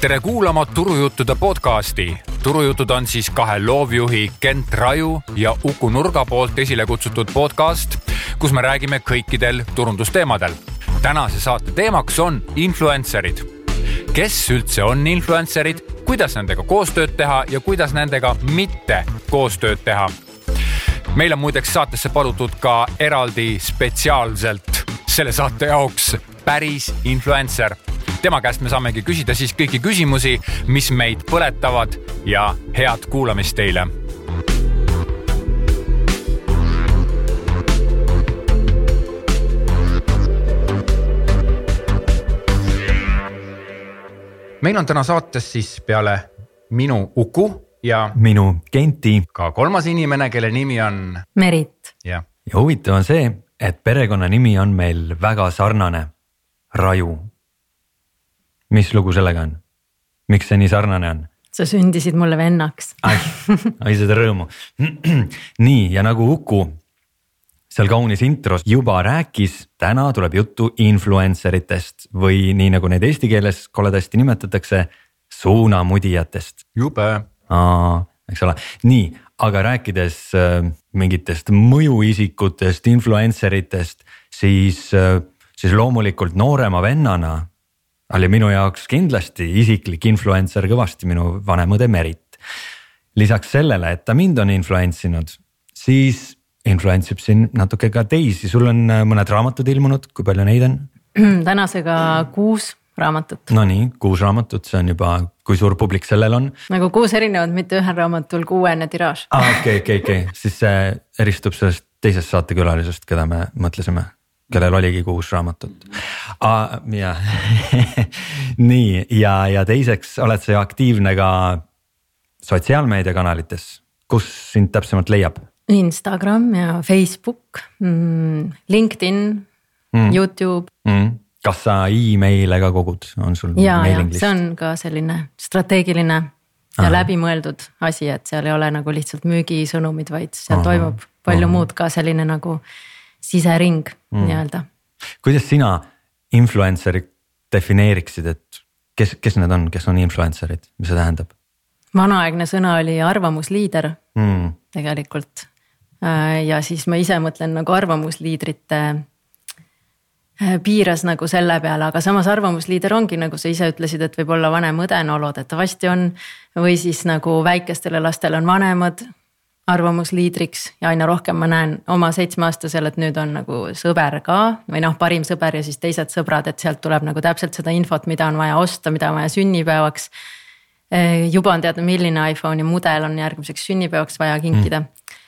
tere kuulama Turujuttude podcasti. turujutud on siis kahe loovjuhi Kent Raju ja Uku Nurga poolt esile kutsutud podcast, kus me räägime kõikidel turundusteemadel. tänase saate teemaks on influencer'id. kes üldse on influencer'id, kuidas nendega koostööd teha ja kuidas nendega mitte koostööd teha meil on muideks saatesse palutud ka eraldi spetsiaalselt selle saate jaoks päris influencer tema käest me saamegi küsida siis kõiki küsimusi, mis meid põletavad ja head kuulamist teile. Meil on täna saates siis peale minu Uku ja minu Kenti. ka kolmas inimene, kelle nimi on Merit. ja, ja huvitav on see, et perekonnanimi on meil väga sarnane, Raju mis lugu sellega on? miks see nii sarnane on? sa sündisid mulle vennaks. ai seda rõõmu. nii ja nagu Uku seal kaunis intros juba rääkis, täna tuleb juttu influencer itest või nii nagu neid eesti keeles koledasti nimetatakse, suunamudijatest. jube. eks ole, nii, aga rääkides äh, mingitest mõjuisikutest, influencer itest, siis äh,, siis loomulikult noorema vennana oli minu jaoks kindlasti isiklik influencer kõvasti minu vanem õde Merit. lisaks sellele, et ta mind on influence inud, siis influence ib siin natuke ka teisi, sul on äh, mõned raamatud ilmunud, kui palju neid on? tänasega kuus raamatut. Nonii, kuus raamatut, see on juba, kui suur publik sellel on? nagu kuus erinevat, mitte ühel raamatul kuuene tiraaž. aa ah, okei okei okei, siis see eristub sellest teisest saatekülalisest, keda me mõtlesime kellel oligi kuus raamatut jah nii ja, ja teiseks oled sa ju aktiivne ka sotsiaalmeediakanalites, kus sind täpsemalt leiab? Instagram ja Facebook mm,, LinkedIn mm., Youtube mm.. kas sa email'e ka kogud, on sul? ja, ja see on ka selline strateegiline ja Aha. läbimõeldud asi, et seal ei ole nagu lihtsalt müügisõnumid, vaid seal Aha. toimub palju Aha. muud ka selline nagu sisering mm. nii-öelda. kuidas sina influencer'it defineeriksid, et kes, kes need on, kes on influencer'id, mis see tähendab? vanaaegne sõna oli arvamusliider mm. tegelikult. Äh, ja siis ma ise mõtlen nagu arvamusliidrite äh, piiras nagu selle peale, aga samas arvamusliider ongi, nagu sa ise ütlesid, et võib-olla vanem õde, no loodetavasti on. või siis nagu väikestele lastele on vanemad arvamusliidriks ja aina rohkem ma näen oma seitsmeaastasel, et nüüd on nagu sõber ka või noh, parim sõber ja siis teised sõbrad, et sealt tuleb nagu täpselt seda infot, mida on vaja osta, mida on vaja sünnipäevaks. Eh, juba on teada, milline iPhone'i mudel on järgmiseks sünnipäevaks vaja kinkida mm.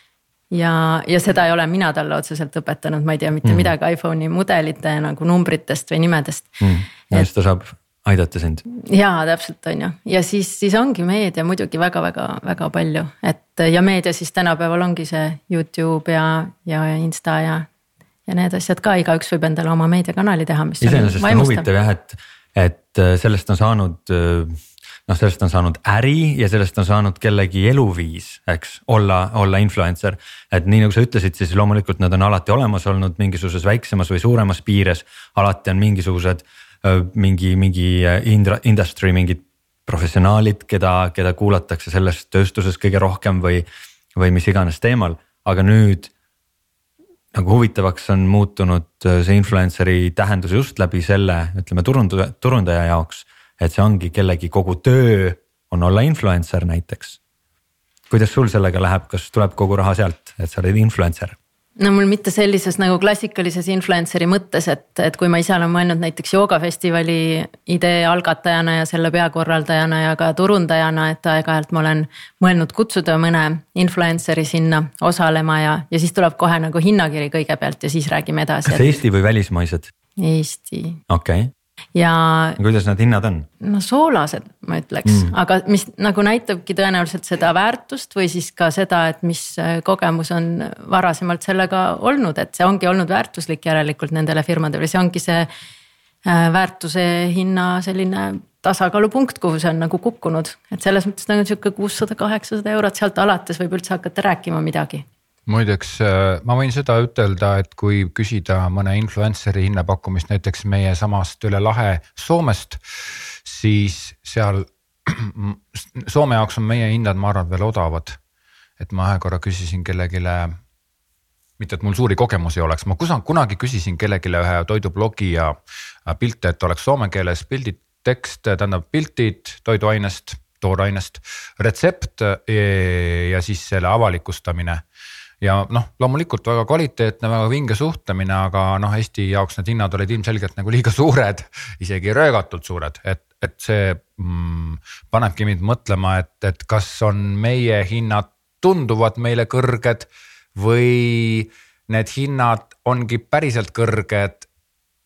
ja, ja seda ei ole mina talle otseselt õpetanud, ma ei tea mitte mm. midagi iPhone'i mudelite nagu numbritest või nimedest mm.. ja siis ta saab aidata sind. jaa, täpselt on ju, ja siis, siis ongi meedia muidugi väga-väga-väga palju, et ja meedia siis tänapäeval ongi see Youtube ja, ja Insta ja. ja need asjad ka, igaüks võib endale oma meediakanali teha, mis. iseenesest on huvitav jah, et, et äh, sellest on saanud äh, noh, sellest on saanud äri ja sellest on saanud kellegi eluviis, eks, olla, olla influencer. et nii nagu sa ütlesid, siis loomulikult nad on alati olemas olnud mingisuguses väiksemas või suuremas piires, alati on mingisugused äh, Äh, mingi, mingi äh, indra-, industry mingid professionaalid, keda, keda kuulatakse selles tööstuses kõige rohkem või, või mis iganes teemal, aga nüüd. nagu huvitavaks on muutunud äh, see influencer'i tähendus just läbi selle, ütleme turundaja, turundaja jaoks. et see ongi kellegi kogu töö on olla influencer näiteks. kuidas sul sellega läheb, kas tuleb kogu raha sealt, et sa oled influencer? No mul mitte sellises nagu klassikalises influencer'i mõttes, et, et kui ma ise olen mõelnud näiteks joogafestivali idee algatajana ja selle peakorraldajana ja ka turundajana, et aeg-ajalt ma olen mõelnud kutsuda mõne influencer'i sinna osalema ja, ja siis tuleb kohe nagu hinnakiri kõigepealt ja siis räägime edasi. kas Eesti või välismaised? Eesti. okei okay ja. kuidas need hinnad on? no soolased, ma ütleks mm., aga mis nagu näitabki tõenäoliselt seda väärtust või siis ka seda, et mis äh, kogemus on varasemalt sellega olnud, et see ongi olnud väärtuslik järelikult nendele firmadele, see ongi see äh, väärtuse hinna selline tasakaalupunkt, kuhu see on nagu kukkunud, et selles mõttes nagu sihuke kuussada, kaheksasada eurot, sealt alates võib üldse hakata rääkima midagi muideks äh, ma võin seda ütelda, et kui küsida mõne influencer'i hinnapakkumist näiteks meie samast üle lahe Soomest, siis seal Soome jaoks on meie hinnad, ma arvan, veel odavad. et ma ühe korra küsisin kellelegi, mitte et mul suuri kogemusi oleks, ma kusagil kunagi küsisin kellelegi ühe toidublogi ja pilte, et oleks soome keeles pildid, tekst, tähendab piltid toiduainest, toorainest, retsept ja siis selle avalikustamine ja noh, loomulikult väga kvaliteetne, väga vinge suhtlemine, aga noh, Eesti jaoks need hinnad olid ilmselgelt nagu liiga suured, isegi röögatult suured, et, et see mm, panebki mind mõtlema, et, et kas on meie hinnad tunduvad meile kõrged või need hinnad ongi päriselt kõrged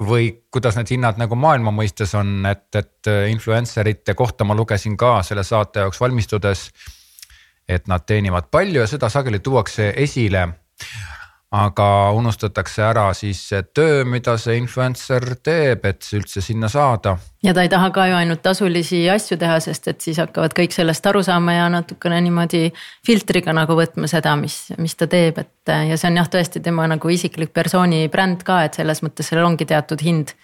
või kuidas need hinnad nagu maailma mõistes on, et, et influencer ite kohta ma lugesin ka selle saate jaoks valmistudes et nad teenivad palju ja seda sageli tuuakse esile. aga unustatakse ära siis see töö, mida see influencer teeb, et üldse sinna saada. ja ta ei taha ka ju ainult tasulisi asju teha, sest et siis hakkavad kõik sellest aru saama ja natukene niimoodi filtriga nagu võtma seda, mis, mis ta teeb, et ja see on jah, tõesti tema nagu isiklik persooni bränd ka, et selles mõttes sellel ongi teatud hind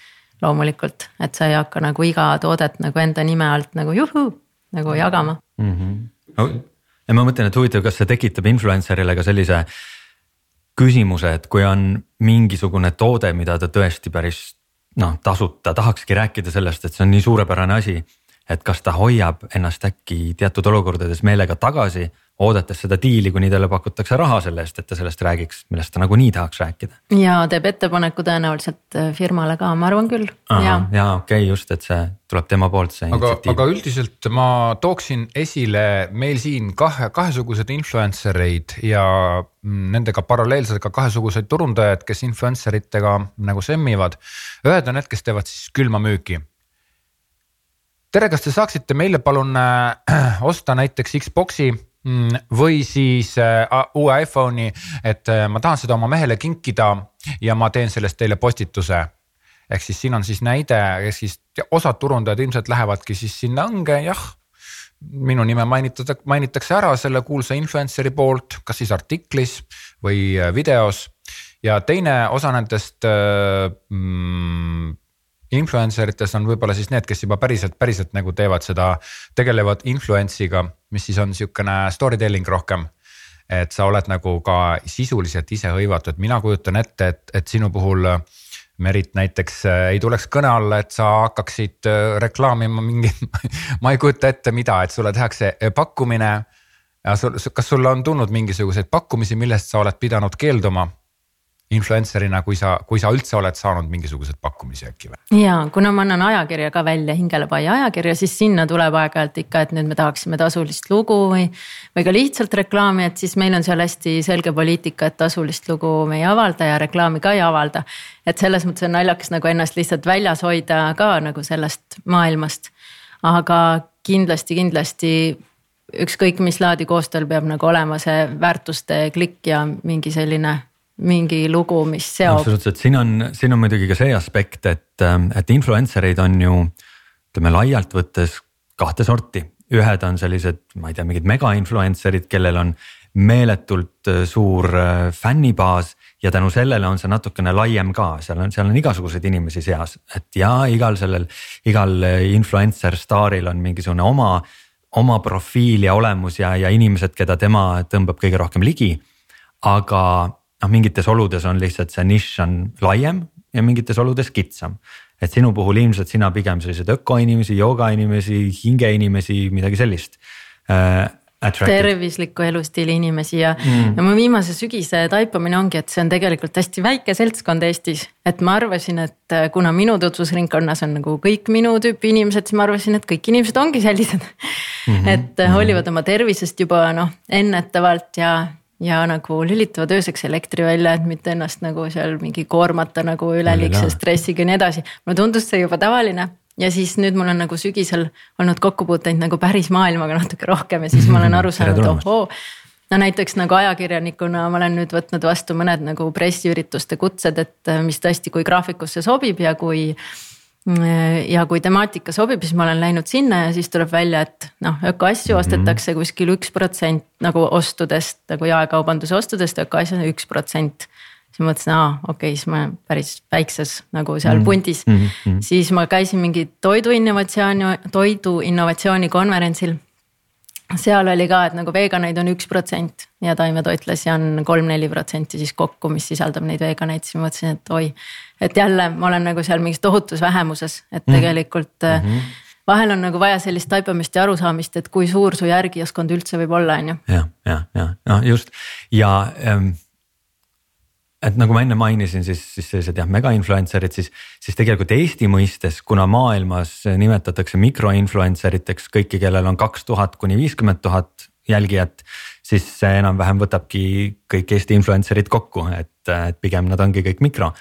loomulikult, et sa ei hakka nagu iga toodet nagu enda nime alt nagu juhuu nagu jagama mm. -hmm. No, ja ma mõtlen, et huvitav, kas see tekitab influencer'ile ka sellise küsimuse, et kui on mingisugune toode, mida ta tõesti päris noh, tasuta tahakski rääkida sellest, et see on nii suurepärane asi. Et kas ta hoiab ennast äkki teatud olukordades meelega tagasi oodates seda diili, kuni talle pakutakse raha selle eest, et ta sellest räägiks, millest ta nagunii tahaks rääkida. ja teeb ettepaneku tõenäoliselt äh, firmale ka, ma arvan küll. ja, ja okei okay,, just, et see tuleb tema poolt see aga, aga üldiselt ma tooksin esile meil siin kahe, kahesugused influencer eid ja nendega paralleelselt ka kahesuguseid turundajaid, kes influencer itega nagu semmivad. ühed on need, kes teevad siis külmamüüki tere, kas te saaksite meile palun äh, osta näiteks Xbox'i Mm, või siis äh, uue iPhone'i, et äh, ma tahan seda oma mehele kinkida ja ma teen sellest teile postituse. ehk siis siin on siis näide, ehk siis osad turundajad ilmselt lähevadki siis sinna õnge, jah. minu nime mainitada, mainitakse ära selle kuulsa influencer'i poolt, kas siis artiklis või äh, videos ja teine osa nendest mm, influencer itest on võib-olla siis need, kes juba päriselt, päriselt nagu teevad seda, tegelevad influence'iga, mis siis on sihukene story telling rohkem. et sa oled nagu ka sisuliselt ise hõivatud, mina kujutan ette, et, et sinu puhul. Merit näiteks äh, ei tuleks kõne alla, et sa hakkaksid äh, reklaamima mingit ma ei kujuta ette, mida, et sulle tehakse äh, pakkumine. kas sulle on tulnud mingisuguseid pakkumisi, millest sa oled pidanud keelduma influencer'ina, kui sa, kui sa üldse oled saanud mingisuguseid pakkumisi äkki või? ja kuna ma annan ajakirja ka välja, Hingelepai ajakirja, siis sinna tuleb aeg-ajalt ikka, et nüüd me tahaksime tasulist lugu või. või ka lihtsalt reklaami, et siis meil on seal hästi selge poliitika, et tasulist lugu me ei avalda ja reklaami ka ei avalda. et selles mõttes on naljakas nagu ennast lihtsalt väljas hoida ka nagu sellest maailmast. aga kindlasti, kindlasti ükskõik mis laadi koostööl peab nagu olema see väärtuste klikk ja mingi selline mingi lugu, mis seob. absoluutselt, siin on, siin on muidugi ka see aspekt, et, ähm, et influencer eid on ju ütleme laialt võttes kahte sorti, ühed on sellised, ma ei tea, mingid mega influencer'id, kellel on meeletult äh, suur äh, fännibaas ja tänu sellele on see natukene laiem ka, seal on, seal on igasuguseid inimesi seas, et ja igal sellel, igal äh, influencer staaril on mingisugune oma, oma profiil ja olemus ja, ja inimesed, keda tema tõmbab kõige rohkem ligi. aga noh, mingites oludes on lihtsalt see nišš on laiem ja mingites oludes kitsam. et sinu puhul ilmselt sina pigem selliseid ökoinimesi, joogainimesi, hingeinimesi, midagi sellist äh, tervisliku elustiili inimesi ja mm., ja mu viimase sügise taipamine ongi, et see on tegelikult hästi väike seltskond Eestis. et ma arvasin, et äh, kuna minu tutvusringkonnas on nagu kõik minu tüüpi inimesed, siis ma arvasin, et kõik inimesed ongi sellised mm. -hmm. et äh, hoolivad oma tervisest juba noh ennetavalt ja, ja nagu lülitavad ööseks elektri välja, et mitte ennast nagu seal mingi koormata nagu üleliigse stressiga ja nii edasi. mulle tundus see juba tavaline ja siis nüüd mul on nagu sügisel olnud kokkupuuteid nagu päris maailmaga natuke rohkem ja siis ma olen aru saanud, ohoo. no näiteks nagu ajakirjanikuna ma olen nüüd võtnud vastu mõned nagu pressiürituste kutsed, et mis tõesti, kui graafikusse sobib ja kui ja kui temaatika sobib, siis ma olen läinud sinna ja siis tuleb välja, et noh, ökoasju mhm. ostetakse kuskil üks protsent nagu ostudest nagu jaekaubanduse ostudest, ökoasju on üks protsent. siis mõtlesin, aa okei okay,, siis ma päris väikses nagu seal Mhm. pundis mm. -hmm. siis ma käisin mingi toidu innovatsiooni, toidu innovatsiooni konverentsil. Seal oli ka, et nagu veganeid on üks protsent ja taimetoitlasi on kolm-neli protsenti siis kokku, mis sisaldab neid veganeid, siis ma mõtlesin, et oi. et jälle ma olen nagu seal mingis tohutus vähemuses, et tegelikult mm. -hmm vahel on nagu vaja sellist taipamist ja arusaamist, et kui suur su järgijaskond üldse võib olla, on ju. jah, jah, jah, noh just ja ähm, et nagu ma enne mainisin, siis, siis sellised jah, mega-influencer'id siis, siis tegelikult Eesti mõistes, kuna maailmas nimetatakse mikro-influencer iteks kõiki, kellel on kaks tuhat kuni viiskümmend tuhat jälgijat. siis see enam-vähem võtabki kõik Eesti influencer'id kokku, et, et pigem nad ongi kõik mikro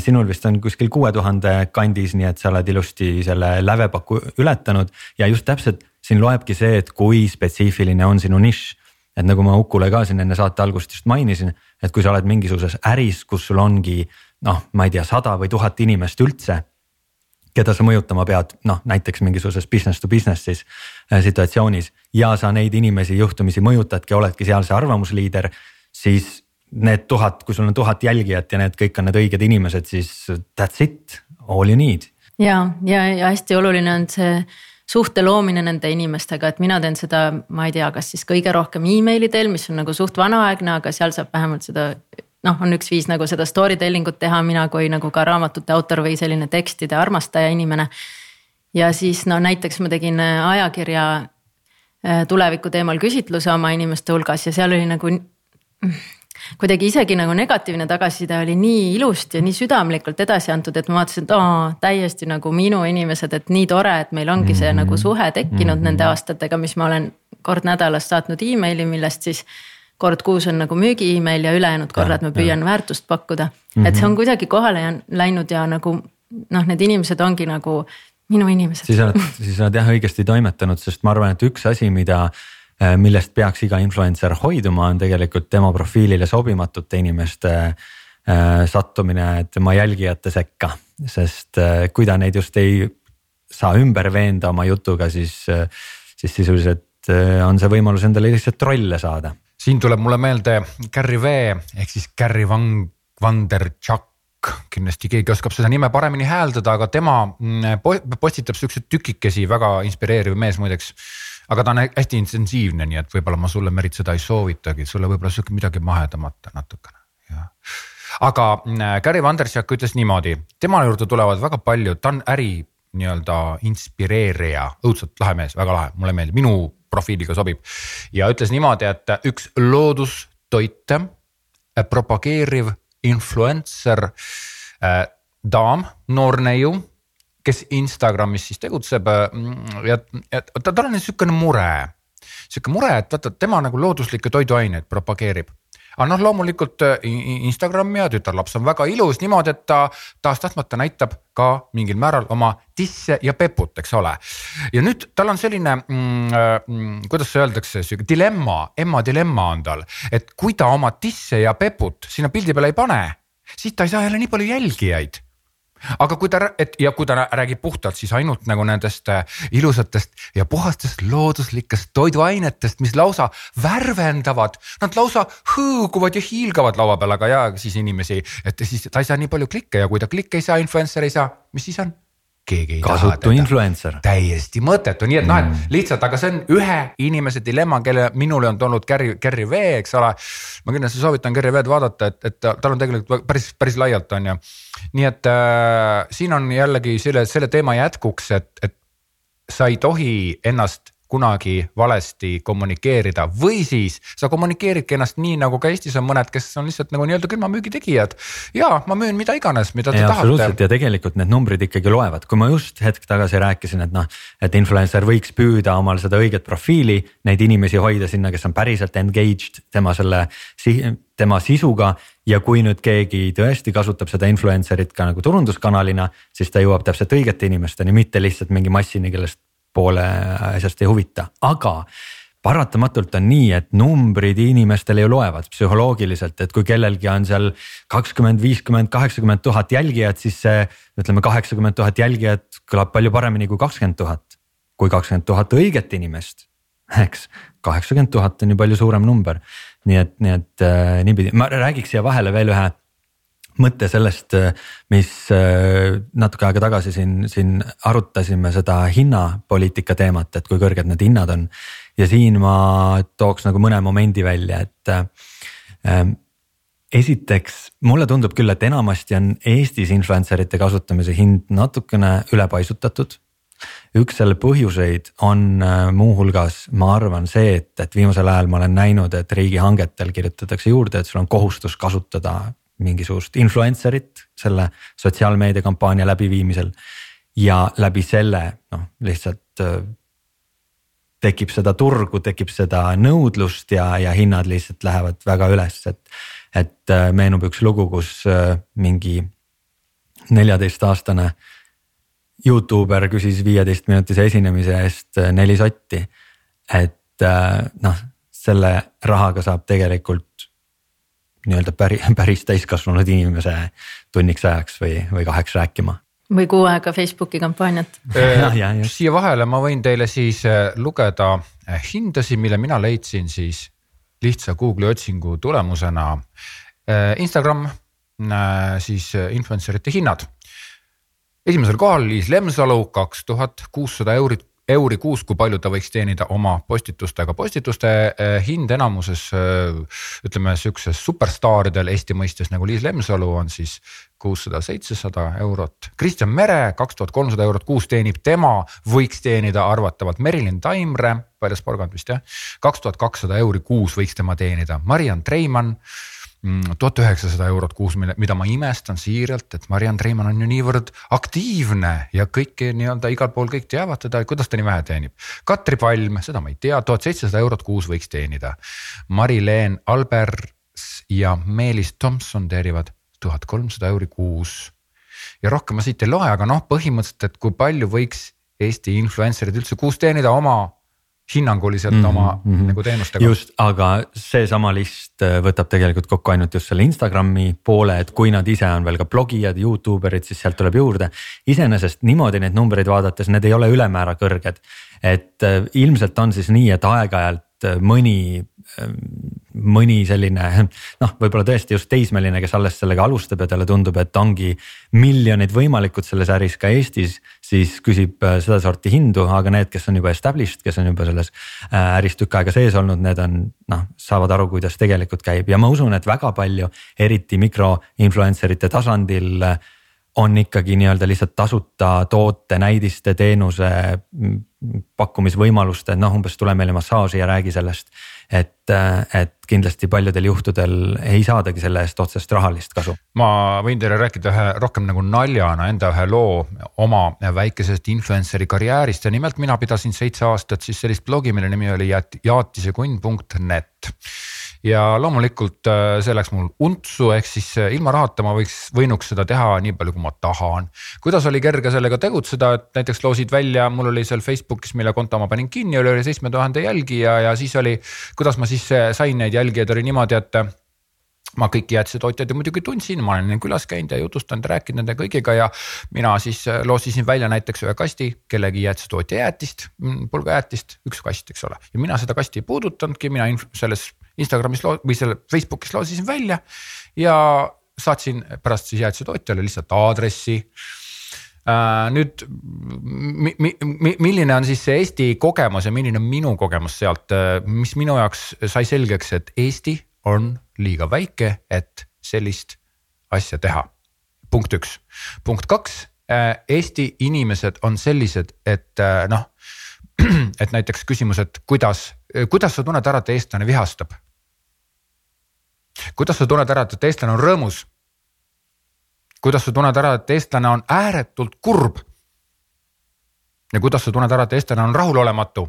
sinul vist on kuskil kuue tuhande kandis, nii et sa oled ilusti selle lävepaku ületanud ja just täpselt siin loebki see, et kui spetsiifiline on sinu nišš et nagu ma Ukule ka siin enne saate algust just mainisin, et kui sa oled mingisuguses äris, kus sul ongi noh, ma ei tea, sada või tuhat inimest üldse. keda sa mõjutama pead, noh näiteks mingisuguses business to business siis äh, situatsioonis ja sa neid inimesi juhtumisi mõjutadki, oledki seal see arvamusliider, siis need tuhat, kui sul on tuhat jälgijat ja need kõik on need õiged inimesed, siis that's it, all you need. ja, ja, ja hästi oluline on see suhte loomine nende inimestega, et mina teen seda, ma ei tea, kas siis kõige rohkem emaili teel, mis on nagu suht vanaaegne, aga seal saab vähemalt seda. noh, on üks viis nagu seda story telling ut teha, mina kui nagu ka raamatute autor või selline tekstide armastaja inimene. ja siis no näiteks ma tegin ajakirja tuleviku teemal küsitluse oma inimeste hulgas ja seal oli nagu kuidagi isegi nagu negatiivne tagasiside oli nii ilusti ja nii südamlikult edasi antud, et ma vaatasin, et aa, täiesti nagu minu inimesed, et nii tore, et meil ongi see mm -hmm. nagu suhe tekkinud mm -hmm. nende aastatega, mis ma olen kord nädalas saatnud emaili, millest siis. kord kuus on nagu müügi email ja ülejäänud korrad ma püüan ja. väärtust pakkuda mm, -hmm. et see on kuidagi kohale läinud ja nagu noh, need inimesed ongi nagu minu inimesed. siis oled, siis oled jah õigesti toimetanud, sest ma arvan, et üks asi, mida millest peaks iga influencer hoiduma, on tegelikult tema profiilile sobimatute inimeste äh, sattumine tema jälgijate sekka, sest äh, kui ta neid just ei saa ümber veenda oma jutuga, siis, siis sisuliselt on see võimalus endale lihtsalt trolle saada. siin tuleb mulle meelde Gary V ehk siis Gary Van, Vanderchuk kindlasti keegi oskab seda nime paremini hääldada, aga tema mm, postitab siukseid tükikesi, väga inspireeriv mees muideks aga ta on hästi intensiivne, nii et võib-olla ma sulle, Merit, seda ei soovitagi, sulle võib-olla sihuke midagi mahedamat natukene, jah. aga äh, Gary Vanderchuk ütles niimoodi, tema juurde tulevad väga palju, ta on äri nii-öelda inspireerija, õudselt lahe mees, väga lahe, mulle meeldib, minu profiiliga sobib. ja ütles niimoodi, et üks loodustoite propageeriv influencer äh, daam, noor neiu kes Instagramis siis tegutseb mm, ja, ja ta, tal on niisugune mure. sihuke mure, et vaata tema nagu looduslikke toiduaineid propageerib aga noh, loomulikult äh, Instagram ja tütarlaps on väga ilus niimoodi, et ta tahes-tahtmata näitab ka mingil määral oma tisse ja peput, eks ole. ja nüüd tal on selline mm, mm, kuidas öeldakse, sihuke dilemma, ema dilemma on tal, et kui ta oma tisse ja peput sinna pildi peale ei pane, siis ta ei saa jälle nii palju jälgijaid aga kui ta, et ja kui ta räägib puhtalt, siis ainult nagu nendest äh, ilusatest ja puhastest looduslikest toiduainetest, mis lausa värvendavad. Nad lausa hõõguvad ja hiilgavad laua peal, aga ja siis inimesi, et siis ta ei saa nii palju klikke ja kui ta klikke ei saa, influencer ei saa, mis siis on? Keegi ei kasutu influencer. täiesti mõttetu, nii et mm. noh, et mm. lihtsalt, aga see on ühe inimese dilemma, kelle minule on toonud Gary, Gary V, eks ole. ma kindlasti soovitan Gary V-d vaadata, et, et tal on tegelikult päris, päris laialt on ju. nii et äh, siin on jällegi selle, selle teema jätkuks, et, et sa ei tohi ennast kunagi valesti kommunikeerida või siis sa kommunikeeridki ennast nii, nagu ka Eestis on mõned, kes on lihtsalt nagu nii-öelda külmamüügi tegijad. ja ma müün mida iganes, mida te ja, tahate. ja tegelikult need numbrid ikkagi loevad, kui ma just hetk tagasi rääkisin, et noh, et influencer võiks püüda omal seda õiget profiili, neid inimesi hoida sinna, kes on päriselt engaged tema selle tema sisuga ja kui nüüd keegi tõesti kasutab seda influencer'it ka nagu turunduskanalina, siis ta jõuab täpselt õigete inimesteni, mitte lihtsalt mingi massini, kellest poole asjast ei huvita, aga paratamatult on nii, et numbrid inimestele ju loevad psühholoogiliselt, et kui kellelgi on seal kakskümmend, viiskümmend, kaheksakümmend tuhat jälgijat, siis see ütleme, kaheksakümmend tuhat jälgijat kõlab palju paremini kui kakskümmend tuhat. kui kakskümmend tuhat õiget inimest, eks, kaheksakümmend tuhat on ju palju suurem number. nii et, nii et äh, niipidi, ma räägiks siia vahele veel ühe mõte sellest, mis äh, natuke aega tagasi siin, siin arutasime seda hinnapoliitika teemat, et kui kõrged need hinnad on. ja siin ma tooks nagu mõne momendi välja, et äh, esiteks mulle tundub küll, et enamasti on Eestis influencer ite kasutamise hind natukene ülepaisutatud üks selle põhjuseid on äh, muuhulgas, ma arvan, see, et, et viimasel ajal ma olen näinud, et riigihangetel kirjutatakse juurde, et sul on kohustus kasutada mingisugust influencer'it selle sotsiaalmeedia kampaania läbiviimisel. ja läbi selle noh, lihtsalt äh, tekib seda turgu, tekib seda nõudlust ja, ja hinnad lihtsalt lähevad väga üles, et. et äh, meenub üks lugu, kus äh, mingi neljateistaastane Youtuber küsis viieteist minutise esinemise eest neli sotti. et noh, selle rahaga saab tegelikult nii-öelda päris, päris täiskasvanud inimese tunniks ajaks või, või kaheks rääkima või kuu aega Facebooki kampaaniat siia vahele ma võin teile siis äh, lugeda äh, hindasid, mille mina leidsin siis lihtsa Google'i otsingu tulemusena. Äh, Instagram, siis influencer ite hinnad. esimesel kohal Liis Lemsalu, kaks tuhat kuussada eurit euri kuus, kui palju ta võiks teenida oma postitustega, postituste eh, hind enamuses eh, ütleme siukses superstaaridel Eesti mõistes nagu Liis Lemsalu on siis kuussada, seitsesada eurot. Kristjan Mere kaks tuhat kolmsada eurot kuus teenib, tema võiks teenida arvatavalt Merilin Taimre, väljaspool kant vist jah, kaks tuhat kakssada euri kuus võiks tema teenida, Mariann Treimann tuhat üheksasada eurot kuus, mille, mida ma imestan siiralt, et Mariann Treimann on ju niivõrd aktiivne ja kõike nii-öelda igal pool kõik teavad teda, kuidas ta nii vähe teenib. Katri Palm, seda ma ei tea, tuhat seitsesada eurot kuus võiks teenida. Mari-Leen Albers ja Meelis Tomson teenivad tuhat kolmsada euri kuus. ja rohkem ma siit ei loe, aga noh, põhimõtteliselt, et kui palju võiks Eesti influencer'id üldse kuus teenida oma hinnanguliselt mm -hmm, oma mm -hmm. nagu teenustega. just, aga seesama list äh, võtab tegelikult kokku ainult just selle Instagrami poole, et kui nad ise on veel ka blogijad, Youtube erid, siis sealt tuleb juurde. iseenesest niimoodi neid numbreid vaadates, need ei ole ülemäära kõrged. et äh, ilmselt on siis nii, et aeg-ajalt äh, mõni mõni selline noh, võib-olla tõesti just teismeline, kes alles sellega alustab ja talle tundub, et ongi miljonid võimalikud selles äris ka Eestis. siis küsib äh, sedasorti hindu, aga need, kes on juba established, kes on juba selles äh, äris tükk aega sees olnud, need on noh, saavad aru, kuidas tegelikult käib ja ma usun, et väga palju, eriti mikro influencer ite tasandil on ikkagi nii-öelda lihtsalt tasuta toote, näidiste, teenuse mm, pakkumisvõimaluste, noh umbes tule meile massaaži ja räägi sellest et, et kindlasti paljudel juhtudel ei saadagi selle eest otsest rahalist kasu. ma võin teile rääkida ühe rohkem nagu naljana enda ühe loo oma väikesest influencer'i karjäärist ja nimelt mina pidasin seitse aastat siis sellist blogi, mille nimi oli jaatisekunn.net ja loomulikult äh, see läks mul untsu, ehk siis äh, ilma rahata ma võiks, võinuks seda teha nii palju, kui ma tahan. kuidas oli kerge sellega tegutseda, et näiteks loosid välja, mul oli seal Facebookis, mille konto ma panin kinni, oli üle seitsme tuhande jälgija ja siis oli, kuidas ma siis äh, sain neid jälgijaid, oli niimoodi, et ma kõiki jäätisetootjaid ju muidugi tundsin, ma olen külas käinud ja jutustanud, rääkinud nende kõigiga ja mina siis loosisin välja näiteks ühe kasti kellegi jäätisetootja jäätist, mm, pulgajäätist, üks kast, eks ole. ja mina seda kasti ei puudutanudki, mina selles Instagramis või selle Facebookis loosisin välja ja saatsin pärast siis jäätisetootjale lihtsalt aadressi. Uh, nüüd mi, mi, mi, milline on siis see Eesti kogemus ja milline on minu kogemus sealt, äh, mis minu jaoks sai selgeks, et Eesti on liiga väike, et sellist asja teha. punkt üks, punkt kaks, äh, Eesti inimesed on sellised, et noh, et näiteks küsimus, et kuidas, kuidas sa tunned ära, et eestlane vihastab kuidas sa tunned ära, et eestlane on rõõmus? kuidas sa tunned ära, et eestlane on ääretult kurb? ja kuidas sa tunned ära, et eestlane on rahulolematu?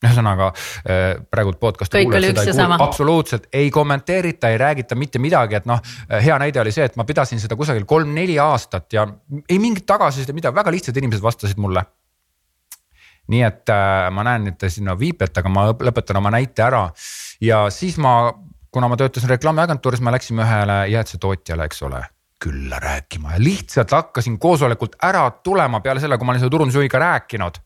ühesõnaga äh, praegult podcast'i kuulajad seda ei kuule, absoluutselt ei kommenteerita, ei räägita mitte midagi, et noh. Äh, hea näide oli see, et ma pidasin seda kusagil kolm-neli aastat ja ei mingit tagasisidet, midagi, väga lihtsad inimesed vastasid mulle. nii et äh, ma näen, et te sinna viipete, aga ma lõpetan oma näite ära ja siis ma kuna ma töötasin reklaamiagentuuris, me läksime ühele jäätisetootjale, eks ole külla rääkima ja lihtsalt hakkasin koosolekult ära tulema peale selle, kui ma olin selle turundusjuhiga rääkinud.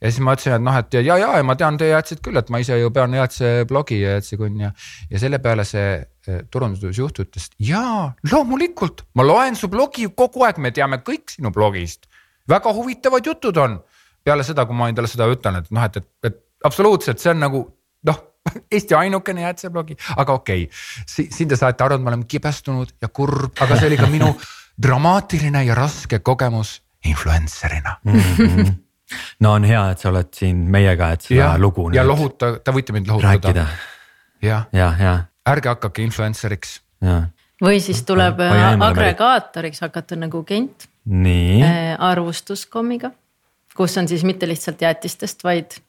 ja siis ma ütlesin, et noh, et ja, ja, ja ma tean teie jäätiseid küll, et ma ise ju pean jäätise blogi ja jäätisekunn ja. ja selle peale see eh, turundusjuht ütles, jaa, loomulikult, ma loen su blogi kogu aeg, me teame kõik sinu blogist. väga huvitavad jutud on. peale seda, kui ma endale seda ütlen, et noh, et, et, et absoluutselt, see on nagu noh Eesti ainukene jäätiseblogi, aga okei okay., siin te saate aru, et me oleme kibestunud ja kurb, aga see oli ka minu dramaatiline ja raske kogemus influencer'ina mm. -hmm no on hea, et sa oled siin meiega, et seda ja, lugu. ja lohuta, te võite mind lohutada. jah, ja, ja. ärge hakake influencer'iks. või siis tuleb äh, agregaatoriks hakata nagu Kent. nii äh,. arvustuskommiga, kus on siis mitte lihtsalt jäätistest, vaid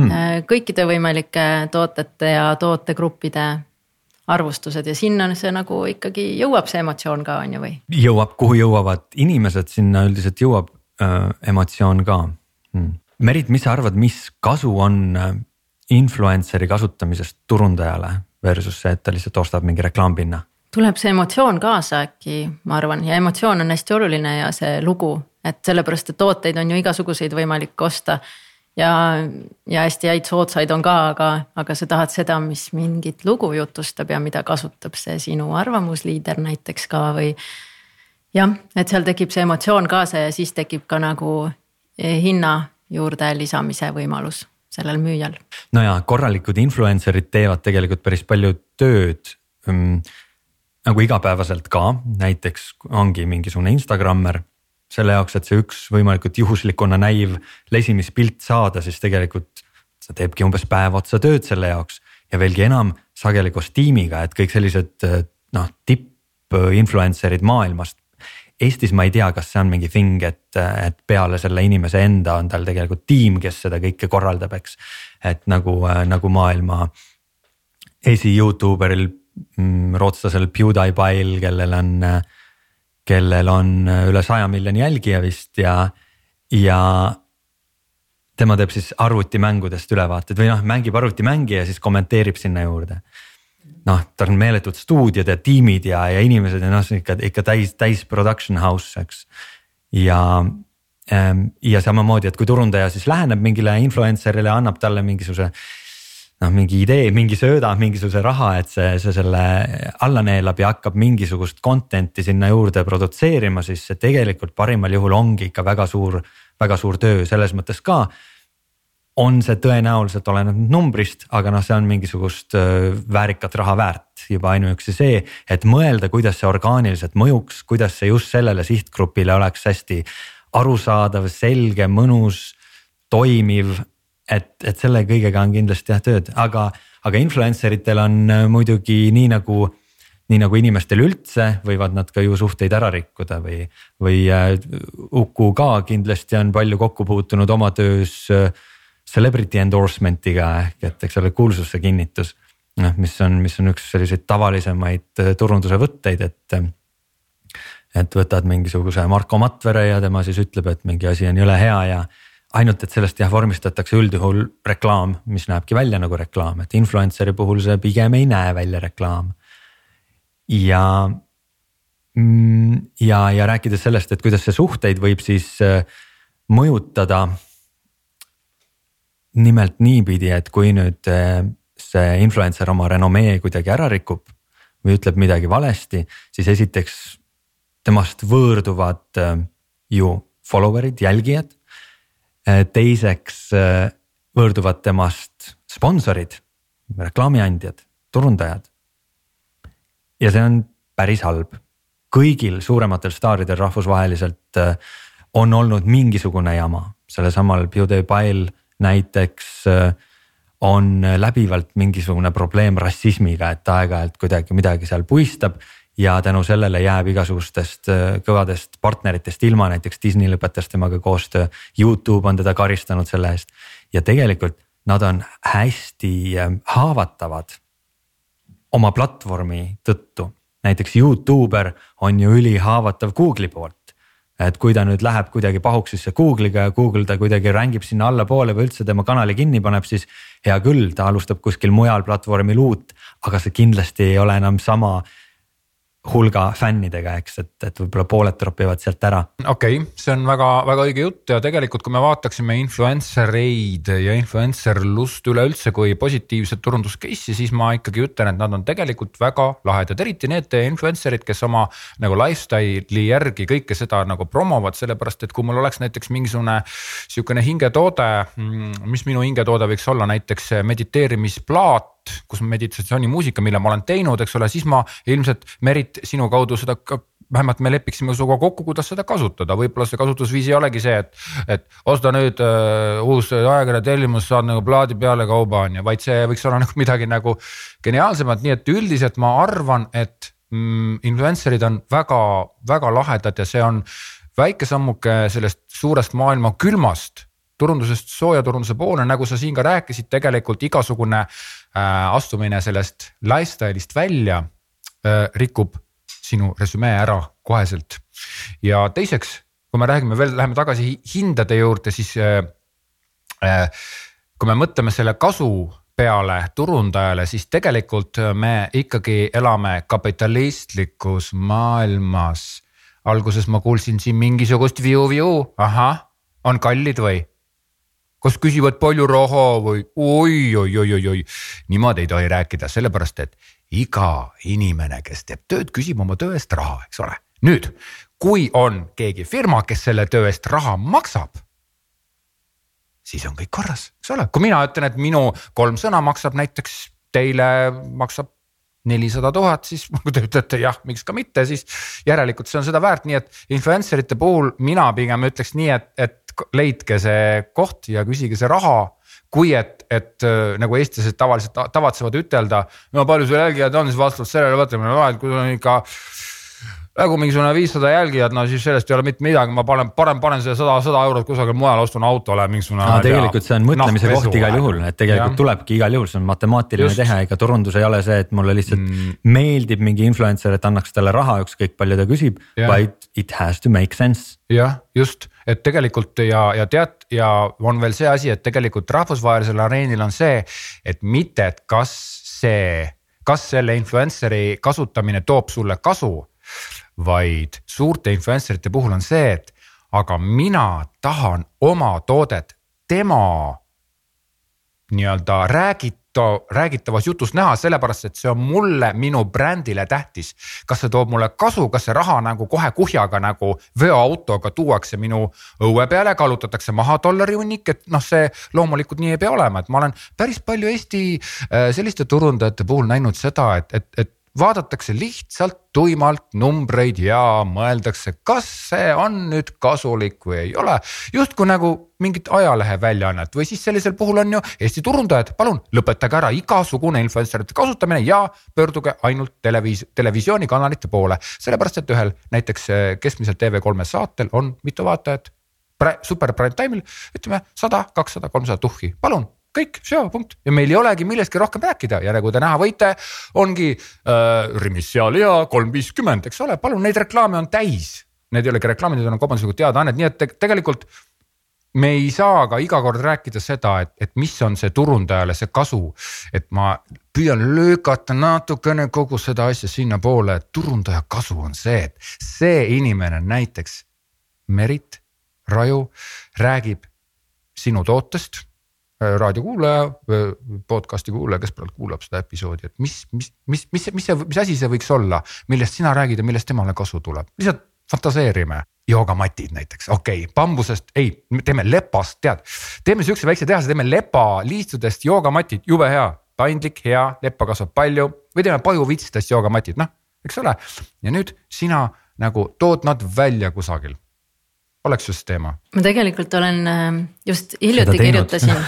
hmm. äh, kõikide võimalike tootete ja tootegruppide arvustused ja sinna see nagu ikkagi jõuab see emotsioon ka on ju või? jõuab, kuhu jõuavad inimesed, sinna üldiselt jõuab äh, emotsioon ka hmm.. Merit, mis sa arvad, mis kasu on äh, influencer'i kasutamisest turundajale versus see, et ta lihtsalt ostab mingi reklaampinna? tuleb see emotsioon kaasa äkki, ma arvan, ja emotsioon on hästi oluline ja see lugu, et sellepärast, et tooteid on ju igasuguseid võimalik osta. Ja, ja hästi häid soodsaid on ka, aga, aga sa tahad seda, mis mingit lugu jutustab ja mida kasutab see sinu arvamusliider näiteks ka või. jah, et seal tekib see emotsioon kaasa ja siis tekib ka nagu hinna juurde lisamise võimalus sellel müüjal. no ja korralikud influencer'id teevad tegelikult päris palju tööd ähm, nagu igapäevaselt ka, näiteks ongi mingisugune Instagrammer. Selle jaoks, et see üks võimalikult juhuslikuna näiv lesimispilt saada, siis tegelikult ta teebki umbes päev otsa tööd selle jaoks ja veelgi enam sageli koos tiimiga, et kõik sellised noh, tipp influencer'id maailmast Eestis ma ei tea, kas see on mingi thing, et, et peale selle inimese enda on tal tegelikult tiim, kes seda kõike korraldab, eks. et nagu, nagu maailma esi Youtuberil, mm, rootslasel PewDiePie'l, kellel on, kellel on üle saja miljoni jälgija vist ja, ja tema teeb siis arvutimängudest ülevaated või noh, mängib arvutimänge ja siis kommenteerib sinna juurde noh, tal on meeletud stuudiod ja tiimid ja, ja inimesed ja noh, see on ikka, ikka täis, täis production house, eks. ja, ähm, ja samamoodi, et kui turundaja siis läheneb mingile influencer'ile, annab talle mingisuguse noh, mingi idee, mingi sööda, mingisuguse raha, et see, see selle alla neelab ja hakkab mingisugust content'i sinna juurde produtseerima, siis see tegelikult parimal juhul ongi ikka väga suur, väga suur töö selles mõttes ka on see tõenäoliselt oleneb numbrist, aga noh, see on mingisugust väärikat raha väärt juba ainuüksi see, et mõelda, kuidas see orgaaniliselt mõjuks, kuidas see just sellele sihtgrupile oleks hästi arusaadav, selge, mõnus, toimiv. Et, et selle kõigega on kindlasti jah tööd, aga, aga influencer itel on muidugi nii nagu nii nagu inimestel üldse võivad nad ka ju suhteid ära rikkuda või, või Uku ka kindlasti on palju kokku puutunud oma töös äh, celebrity endorsement'iga ehk et eks ole kuulsuse kinnitus. noh, mis on, mis on üks selliseid tavalisemaid äh, turunduse võtteid, et. et võtad mingisuguse Marko Matvere ja tema siis ütleb, et mingi asi on jõle hea ja ainult, et sellest jah vormistatakse üldjuhul reklaam, mis näebki välja nagu reklaam, et influencer'i puhul see pigem ei näe välja reklaam. ja, mm, ja, ja rääkides sellest, et kuidas see suhteid võib siis äh, mõjutada nimelt niipidi, et kui nüüd eh, see influencer oma renomee kuidagi ära rikub või ütleb midagi valesti, siis esiteks temast võõrduvad eh, ju follower'id, jälgijad. Eh, teiseks võõrduvad temast sponsorid, reklaamiandjad, turundajad. ja see on päris halb, kõigil suurematel staaridel rahvusvaheliselt on olnud mingisugune jama, sellesamal PewDiePie'l näiteks äh, on läbivalt mingisugune probleem rassismiga, et aeg-ajalt kuidagi midagi seal puistab ja tänu sellele jääb igasugustest äh, kõvadest partneritest ilma, näiteks Disney lõpetas temaga koostöö. Youtube on teda karistanud selle eest ja tegelikult nad on hästi äh, haavatavad oma platvormi tõttu. näiteks Youtuber on ju ülihaavatav Google'i poolt et kui ta nüüd läheb kuidagi pahuksisse Google'iga ja Google ta kuidagi rank ib sinna allapoole või üldse tema kanali kinni paneb, siis hea küll, ta alustab kuskil mujal platvormil uut, aga see kindlasti ei ole enam sama hulga fännidega, eks, et, et võib-olla pooled tropivad sealt ära. okei okay,, see on väga-väga õige jutt ja tegelikult, kui me vaataksime influencer eid ja influencerlust üleüldse kui positiivset turundus case'i, siis ma ikkagi ütlen, et nad on tegelikult väga lahedad, eriti need influencer'id, kes oma nagu lifestyle'i järgi kõike seda nagu promovad, sellepärast et kui mul oleks näiteks mingisugune sihukene hingetoode, mm, mis minu hingetoode võiks olla näiteks mediteerimisplaat kus meditatsioonimuusika, mille ma olen teinud, eks ole, siis ma ilmselt Merit sinu kaudu seda ka vähemalt me lepiksime sinuga kokku, kuidas seda kasutada, võib-olla see kasutusviis ei olegi see, et, et osta nüüd uh, uus ajakirja tellimus, saad nagu plaadi peale kauba on ju, vaid see võiks olla nagu midagi nagu geniaalsemat, nii et üldiselt ma arvan, et mm, influencer'id on väga-väga lahedad ja see on väike sammuke sellest suurest maailma külmast turundusest soojaturunduse poole, nagu sa siin ka rääkisid, tegelikult igasugune äh, astumine sellest lifestyle'ist välja äh, rikub sinu resümee ära koheselt. ja teiseks, kui me räägime veel, läheme tagasi hindade juurde, siis äh, äh, kui me mõtleme selle kasu peale turundajale, siis tegelikult me ikkagi elame kapitalistlikus maailmas. alguses ma kuulsin siin mingisugust viu-viu, ahah, on kallid või? Kas küsivad palju raha või? Oi-oi-oi-oi-oi, niimoodi ei tohi rääkida, sellepärast et iga inimene, kes teeb tööd, küsib oma töö eest raha, eks ole. nüüd, kui on keegi firma, kes selle töö eest raha maksab, siis on kõik korras, eks ole, kui mina ütlen, et minu kolm sõna maksab näiteks teile maksab nelisada tuhat, siis kui te ütlete jah, miks ka mitte, siis järelikult see on seda väärt, nii et influencer ite puhul mina pigem ütleks nii, et, et leidke see koht ja küsige see raha. kui et, et äh, nagu eestlased tavaliselt tavatsevad ütelda, no palju sul jälgijaid on, siis vastavalt sellele võtame, et kui sul on ikka nagu mingisugune viissada jälgijat, no siis sellest ei ole mitte midagi, ma panen, parem panen selle sada, sada eurot kusagil mujal, ostun autole mingisugune no,. tegelikult see on mõtlemise koht igal juhul, et tegelikult ja. tulebki igal juhul, see on matemaatiline Just. tehe, ega turundus ei ole see, et mulle lihtsalt mm. meeldib mingi influencer, et annaks talle raha, ükskõik palju ta küsib, vaid it has to make sense. jah, just, et tegelikult ja, ja tead ja on veel see asi, et tegelikult rahvusvahelisel areenil on see, et mitte, et kas see, kas selle influencer'i kasutamine toob sulle kasu vaid suurte influencer ite puhul on see, et aga mina tahan oma toodet tema nii-öelda räägita, räägitavas jutus näha, sellepärast et see on mulle, minu brändile tähtis. kas see toob mulle kasu, kas see raha nagu kohe kuhjaga nagu veoautoga tuuakse minu õue peale, kallutatakse maha dollari hunnik, et noh, see loomulikult nii ei pea olema, et ma olen päris palju Eesti äh, selliste turundajate puhul näinud seda, et, et, et vaadatakse lihtsalt tuimalt numbreid ja mõeldakse, kas see on nüüd kasulik või ei ole. justkui nagu mingit ajalehe väljaannet või siis sellisel puhul on ju Eesti turundajad, palun lõpetage ära igasugune influencerite kasutamine ja pöörduge ainult televiis-, televisioonikanalite poole. sellepärast, et ühel näiteks eh, keskmiselt TV3 saatel on mitu vaatajat. super prime time'il ütleme sada, kakssada, kolmsada tuhhi, palun kõik, seo, punkt ja meil ei olegi millestki rohkem rääkida ja nagu te näha võite, ongi äh, Rimis sealiha kolm viiskümmend, eks ole, palun neid reklaame on täis. Need ei olegi reklaamid, need on kaubanduslikud teadaanned, nii et te, tegelikult me ei saa ka iga kord rääkida seda, et, et mis on see turundajale see kasu. et ma püüan lükata natukene kogu seda asja sinnapoole, et turundaja kasu on see, et see inimene näiteks Merit Raju räägib sinu tootest raadiokuulaja, podcast'i kuulaja, kes praegu kuulab seda episoodi, et mis, mis, mis, mis, mis see, mis asi see võiks olla, millest sina räägid ja millest temale kasu tuleb, lihtsalt fantaseerime. joogamatid näiteks, okei okay,, bambusest, ei, teeme lepast, tead, teeme siukse väikse tehase, teeme lepaliistudest joogamatid, jube hea, paindlik, hea, leppa kasvab palju. Või teeme pajuvitstest joogamatid, noh, eks ole. ja nüüd sina nagu tood nad välja kusagil oleks just teema? ma tegelikult olen äh, just hiljuti kirjutasin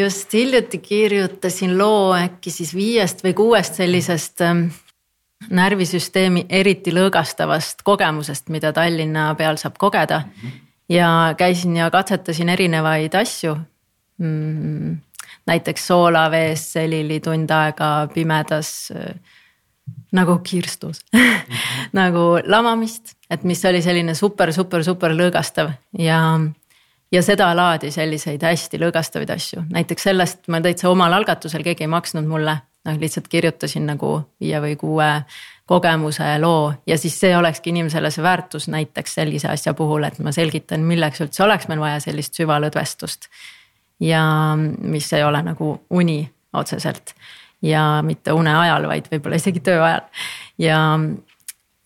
just hiljuti kirjutasin loo äkki siis viiest või kuuest sellisest ähm, närvisüsteemi eriti lõõgastavast kogemusest, mida Tallinna peal saab kogeda. ja käisin ja katsetasin erinevaid asju mm,. näiteks soolavees selili tund aega pimedas äh, nagu kirstus nagu lamamist, et mis oli selline super, super, super lõõgastav ja. ja sedalaadi selliseid hästi lõõgastavaid asju, näiteks sellest ma täitsa omal algatusel, keegi ei maksnud mulle, noh, lihtsalt kirjutasin nagu viie või kuue kogemuse loo ja siis see olekski inimesele see väärtus näiteks sellise asja puhul, et ma selgitan, milleks üldse oleks meil vaja sellist süvalõdvestust. ja mis ei ole nagu uni otseselt ja mitte une ajal, vaid võib-olla isegi töö ajal ja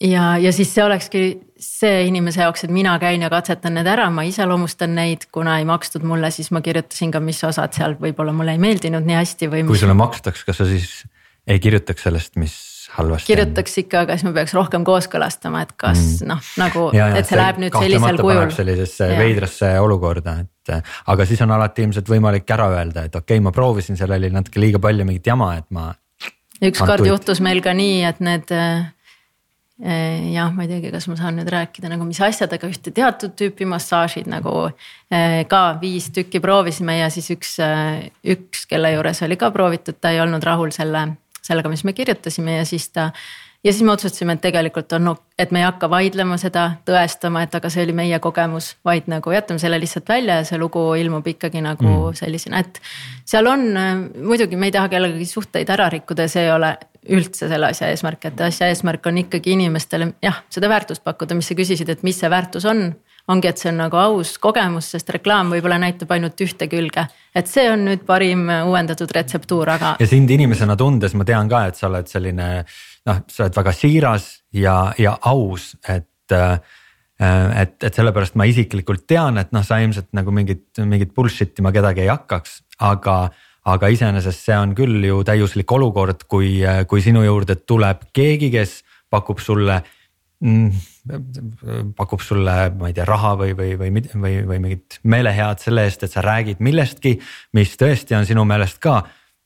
ja, ja siis see olekski see inimese jaoks, et mina käin ja katsetan need ära, ma iseloomustan neid, kuna ei makstud mulle, siis ma kirjutasin ka, mis osad seal võib-olla mulle ei meeldinud nii hästi või. kui sulle makstaks, kas sa siis ei kirjutaks sellest, mis halvasti. kirjutaks ikka, aga siis ma peaks rohkem kooskõlastama, et kas mm. noh, nagu, et see läheb nüüd sellisel kujul. sellisesse ja. veidrasse olukorda, et aga siis on alati ilmselt võimalik ära öelda, et okei okay,, ma proovisin, seal oli natuke liiga palju mingit jama, et ma. ükskord juhtus meil ka nii, et need Eh, jah, ma ei teagi, kas ma saan nüüd rääkida nagu mis asjadega, ühte teatud tüüpi massaažid nagu eh, ka viis tükki proovisime ja siis üks, eh, üks, kelle juures oli ka proovitud, ta ei olnud rahul selle, sellega, mis me kirjutasime ja siis ta. ja siis me otsustasime, et tegelikult on, et me ei hakka vaidlema seda, tõestama, et aga see oli meie kogemus, vaid nagu jätame selle lihtsalt välja ja see lugu ilmub ikkagi nagu mm. sellisena, et. seal on, muidugi me ei taha kellegagi suhteid ära rikkuda ja see ei ole üldse selle asja eesmärk, et asja eesmärk on ikkagi inimestele jah, seda väärtust pakkuda, mis sa küsisid, et mis see väärtus on. Ongi, et see on nagu aus kogemus, sest reklaam võib-olla näitab ainult ühte külge. et see on nüüd parim uuendatud retseptuur, aga. ja sind inimesena tundes ma tean ka, et sa oled selline noh, sa oled väga siiras ja, ja aus, et et, et sellepärast ma isiklikult tean, et noh, sa ilmselt nagu mingit, mingit bullshit ima kedagi ei hakkaks, aga aga iseenesest see on küll ju täiuslik olukord, kui, kui sinu juurde tuleb keegi, kes pakub sulle mm, pakub sulle, ma ei tea, raha või, või, või, või, või mingit meelehead selle eest, et sa räägid millestki, mis tõesti on sinu meelest ka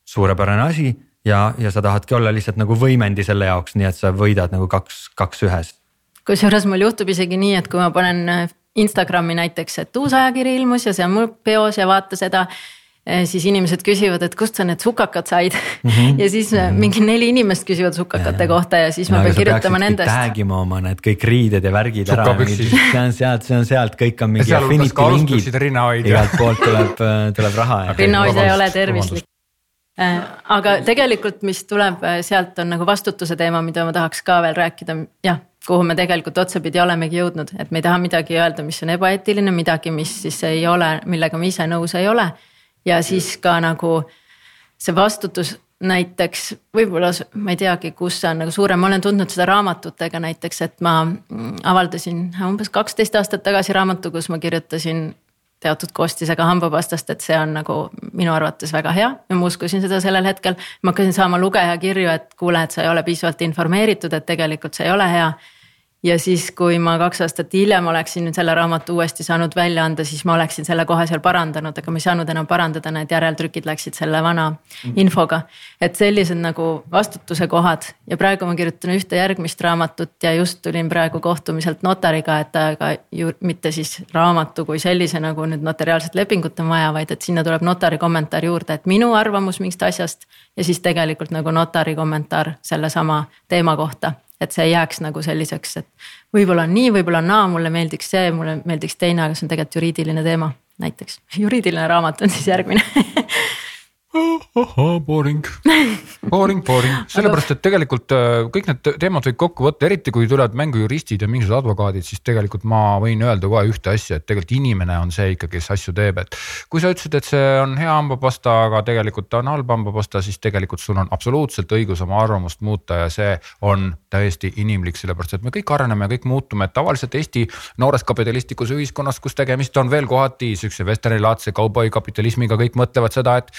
suurepärane asi ja, ja sa tahadki olla lihtsalt nagu võimendi selle jaoks, nii et sa võidad nagu kaks, kaks ühes. kusjuures mul juhtub isegi nii, et kui ma panen Instagrami näiteks, et uus ajakiri ilmus ja see on mul peos ja vaata seda siis inimesed küsivad, et kust sa need sukakad said mm. -hmm. ja siis mm -hmm. mingi neli inimest küsivad sukakate ja, kohta ja siis ja, ma pean kirjutama nendest. tag ima oma need kõik riided ja värgid ära, see on sealt, see on sealt, kõik on mingi affinity lingid. igalt poolt tuleb, äh, tuleb raha. rinnahoidja ei ole tervislik. Äh, aga tegelikult, mis tuleb sealt, on nagu vastutuse teema, mida ma tahaks ka veel rääkida, jah kuhu me tegelikult otsapidi olemegi jõudnud, et me ei taha midagi öelda, mis on ebaeetiline, midagi, mis siis ei ole, millega me ise nõus ei ole ja siis ka nagu see vastutus näiteks võib-olla ma ei teagi, kus see on nagu suurem, ma olen tundnud seda raamatutega näiteks, et ma avaldasin umbes kaksteist aastat tagasi raamatu, kus ma kirjutasin teatud koostisega hambapastast, et see on nagu minu arvates väga hea. Ja ma uskusin seda sellel hetkel. ma hakkasin saama lugejakirju, et kuule, et sa ei ole piisavalt informeeritud, et tegelikult see ei ole hea ja siis, kui ma kaks aastat hiljem oleksin nüüd selle raamatu uuesti saanud välja anda, siis ma oleksin selle kohe seal parandanud, aga ma ei saanud enam parandada, need järeltrükid läksid selle vana mhm. infoga. et sellised nagu vastutuse kohad ja praegu ma kirjutan ühte järgmist raamatut ja just tulin praegu kohtumiselt notariga, et aga ju mitte siis raamatu kui sellise nagu nüüd notariaalset lepingut on vaja, vaid et sinna tuleb notari kommentaar juurde, et minu arvamus mingist asjast. ja siis tegelikult nagu notari kommentaar sellesama teema kohta et see ei jääks nagu selliseks, et võib-olla on nii, võib-olla on naa, mulle meeldiks see, mulle meeldiks teine, aga see on tegelikult juriidiline teema näiteks. juriidiline raamat on siis järgmine boring, boring, boring, sellepärast et tegelikult äh, kõik need teemad võib kokku võtta, eriti kui tulevad mängu juristid ja mingisugused advokaadid, siis tegelikult ma võin öelda kohe ühte asja, et tegelikult inimene on see ikka, kes asju teeb, et. kui sa ütlesid, et see on hea hambapasta, aga tegelikult ta on halb hambapasta, siis tegelikult sul on absoluutselt õigus oma arvamust muuta ja see on täiesti inimlik, sellepärast et me kõik areneme, kõik muutume, et tavaliselt Eesti noores kapitalistlikus ühiskonnas, kus tegemist on veel kohati siukse vesternilaadse kauboi kapitalismiga, kõik mõtlevad seda, et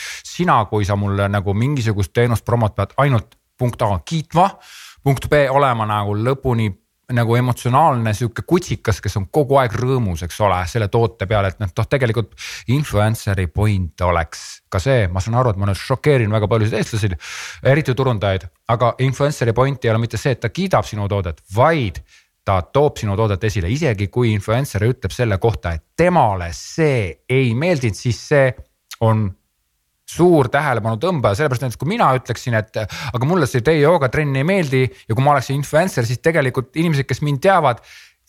sina, kui sa mulle nagu mingisugust teenust promot pead ainult punkt A kiitma, punkt B olema nagu lõpuni nagu emotsionaalne sihuke kutsikas, kes on kogu aeg rõõmus, eks ole, selle toote peale, et noh, noh tegelikult influencer'i point oleks ka see, ma saan aru, et ma nüüd šokeerin väga paljusid eestlasi, eriti turundajaid, aga influencer'i point ei ole mitte see, et ta kiidab sinu toodet, vaid ta toob sinu toodet esile, isegi kui influencer ütleb selle kohta, et temale see ei meeldinud, siis see on suur tähelepanu tõmbaja, sellepärast näiteks kui mina ütleksin, et aga mulle see teie joogatrenn ei meeldi ja kui ma oleksin influencer, siis tegelikult inimesed, kes mind teavad,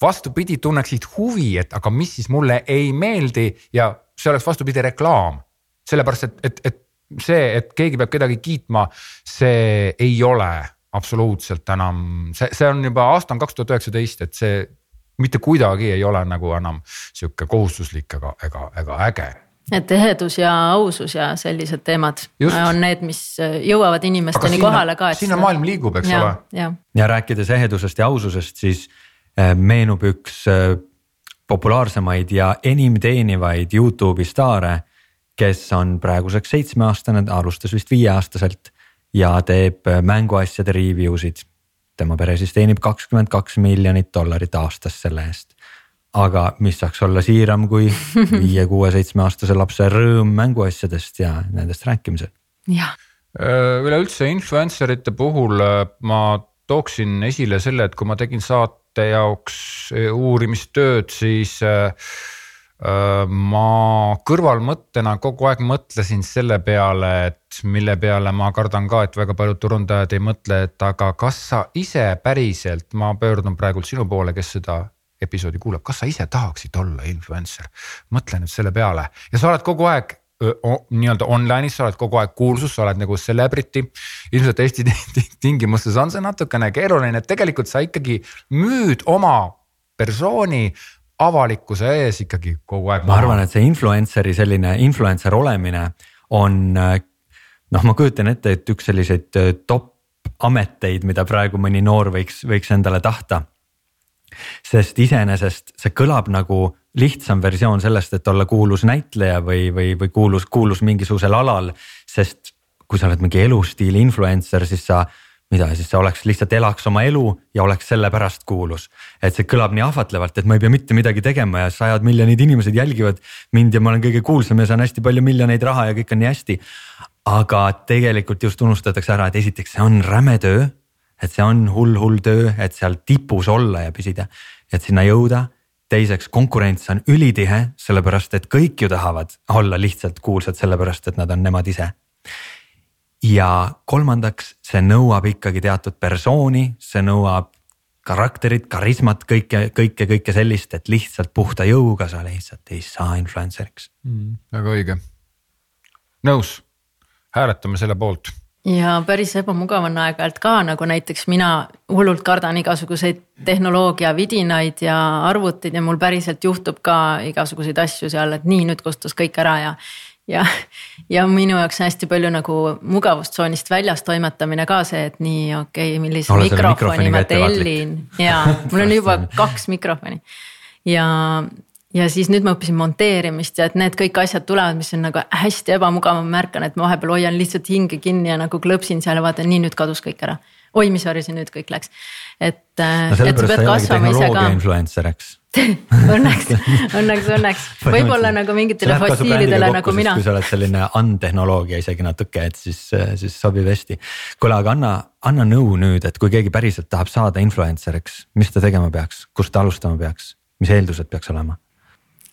vastupidi, tunneksid huvi, et aga mis siis mulle ei meeldi ja see oleks vastupidi reklaam. sellepärast et, et, et see, et keegi peab kedagi kiitma, see ei ole absoluutselt enam, see, see on juba aasta on kaks tuhat üheksateist, et see mitte kuidagi ei ole nagu enam sihuke kohustuslik ega, ega, ega äge et ehedus ja ausus ja sellised teemad Just. on need, mis jõuavad inimesteni sinna, kohale ka. sinna seda... maailm liigub, eks ja, ole. ja, ja rääkides ehedusest ja aususest, siis äh, meenub üks äh, populaarsemaid ja enim teenivaid Youtube'i staare, kes on praeguseks seitsmeaastane, alustas vist viieaastaselt ja teeb äh, mänguasjade review sid. tema pere siis teenib kakskümmend kaks miljonit dollarit aastas selle eest. Aga mis saaks olla siiram kui viie, kuue, seitsme aastase lapse rõõm mänguasjadest ja nendest rääkimisel. jah. Äh, üleüldse influencer ite puhul äh, ma tooksin esile selle, et kui ma tegin saate jaoks uurimistööd, siis äh, ma kõrvalmõttena kogu aeg mõtlesin selle peale, et mille peale ma kardan ka, et väga paljud turundajad ei mõtle, et aga kas sa ise päriselt, ma pöördun praegult sinu poole, kes seda episoodi kuulab, kas sa ise tahaksid olla influencer? mõtle nüüd selle peale ja sa oled kogu aeg nii-öelda online'is, sa oled kogu aeg kuulsus, sa oled nagu celebrity. ilmselt Eesti tingimustes on see natukene keeruline, et tegelikult sa ikkagi müüd oma persooni avalikkuse ees ikkagi kogu aeg. ma arvan, et see influencer'i selline influencer olemine on noh, ma kujutan ette, et üks selliseid top ameteid, mida praegu mõni noor võiks, võiks endale tahta. Sest iseenesest see kõlab nagu lihtsam versioon sellest, et olla kuulus näitleja või, või, või kuulus, kuulus mingisugusel alal, sest kui sa oled mingi elustiili influencer, siis sa mida siis see oleks, lihtsalt elaks oma elu ja oleks sellepärast kuulus. et see kõlab nii ahvatlevalt, et ma ei pea mitte midagi tegema ja sajad miljonid inimesed jälgivad mind ja ma olen kõige kuulsam ja saan hästi palju miljoneid raha ja kõik on nii hästi. aga tegelikult just unustatakse ära, et esiteks see on räme töö, et see on hull-hull töö, et seal tipus olla ja püsida, et sinna jõuda. Teiseks, konkurents on ülitihe, sellepärast et kõik ju tahavad olla lihtsalt kuulsad, sellepärast et nad on nemad ise. Ja kolmandaks, see nõuab ikkagi teatud persooni, see nõuab karakterit, karismat, kõike, kõike, kõike sellist, et lihtsalt puhta jõuga sa lihtsalt ei saa influencer'iks. Mm,. väga õige, nõus, hääletame selle poolt ja päris ebamugav on aeg-ajalt ka, nagu näiteks mina hullult kardan igasuguseid tehnoloogia vidinaid ja arvuteid ja mul päriselt juhtub ka igasuguseid asju seal, et nii, nüüd kustus kõik ära ja ja, ja minu jaoks on hästi palju nagu mugavustsoonist väljas toimetamine ka see, et nii okei okay,, millise Ole mikrofoni ma tellin ja mul on juba kaks mikrofoni. ja, ja siis nüüd ma õppisin monteerimist ja et need kõik asjad tulevad, mis on nagu hästi ebamugav, ma märkan, et ma vahepeal hoian lihtsalt hinge kinni ja nagu klõpsin seal ja vaatan, nii nüüd kadus kõik ära. oi, mis sorry, see nüüd kõik läks, et no,. et sa kasvama ise ka. influencer, eks õnneks, õnneks, õnneks, võib-olla nagu mingitele fossiilidele nagu mina. kui sa oled selline andtehnoloogia isegi natuke, et siis, siis sobib hästi. kuule, aga anna, anna nõu nüüd, et kui keegi päriselt tahab saada influencer'iks, mis ta tegema peaks, kust ta alustama peaks, mis eeldused peaks olema?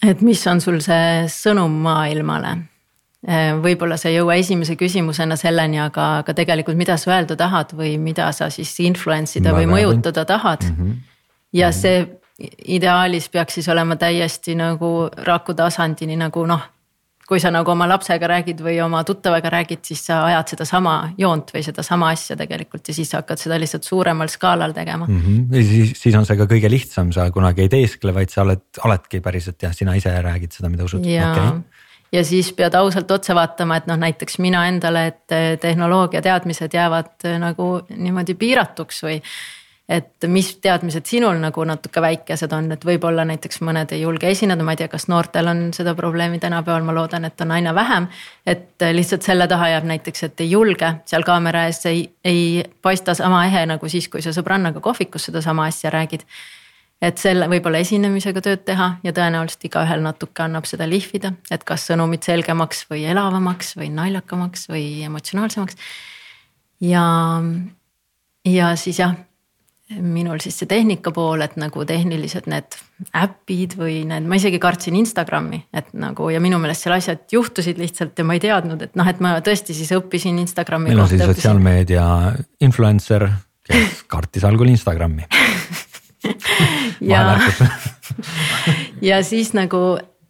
Et mis on sul see sõnum maailmale? võib-olla sa ei jõua esimese küsimusena selleni, aga, aga tegelikult, mida sa öelda tahad või mida sa siis influence ida või mõjutada tahad mm. -hmm. ja mhm. see ideaalis peaks siis olema täiesti nagu raku tasandini nagu noh. Kui sa nagu oma lapsega räägid või oma tuttavaga räägid, siis sa ajad sedasama joont või sedasama asja tegelikult ja siis sa hakkad seda lihtsalt suuremal skaalal tegema mm. -hmm. ja siis, siis on see ka kõige lihtsam, sa kunagi ei teeskle, vaid sa oled, oledki päriselt jah, sina ise räägid seda, mida usud. ja okay., ja siis pead ausalt otsa vaatama, et noh, näiteks mina endale, et tehnoloogia teadmised jäävad nagu niimoodi piiratuks või et mis teadmised sinul nagu natuke väikesed on, et võib-olla näiteks mõned ei julge esineda, ma ei tea, kas noortel on seda probleemi tänapäeval, ma loodan, et on aina vähem. et lihtsalt selle taha jääb näiteks, et ei julge seal kaamera ees ei, ei paista sama ehe nagu siis, kui sa sõbrannaga kohvikus sedasama asja räägid. et selle võib-olla esinemisega tööd teha ja tõenäoliselt igaühel natuke annab seda lihvida, et kas sõnumit selgemaks või elavamaks või naljakamaks või emotsionaalsemaks. ja, ja siis jah minul siis see tehnika pool, et nagu tehnilised need äpid või need, ma isegi kartsin Instagrami, et nagu ja minu meelest seal asjad juhtusid lihtsalt ja ma ei teadnud, et noh, et ma tõesti siis õppisin Instagrami. meil on siis sotsiaalmeedia influencer, kes kartis algul Instagrami ja ja siis nagu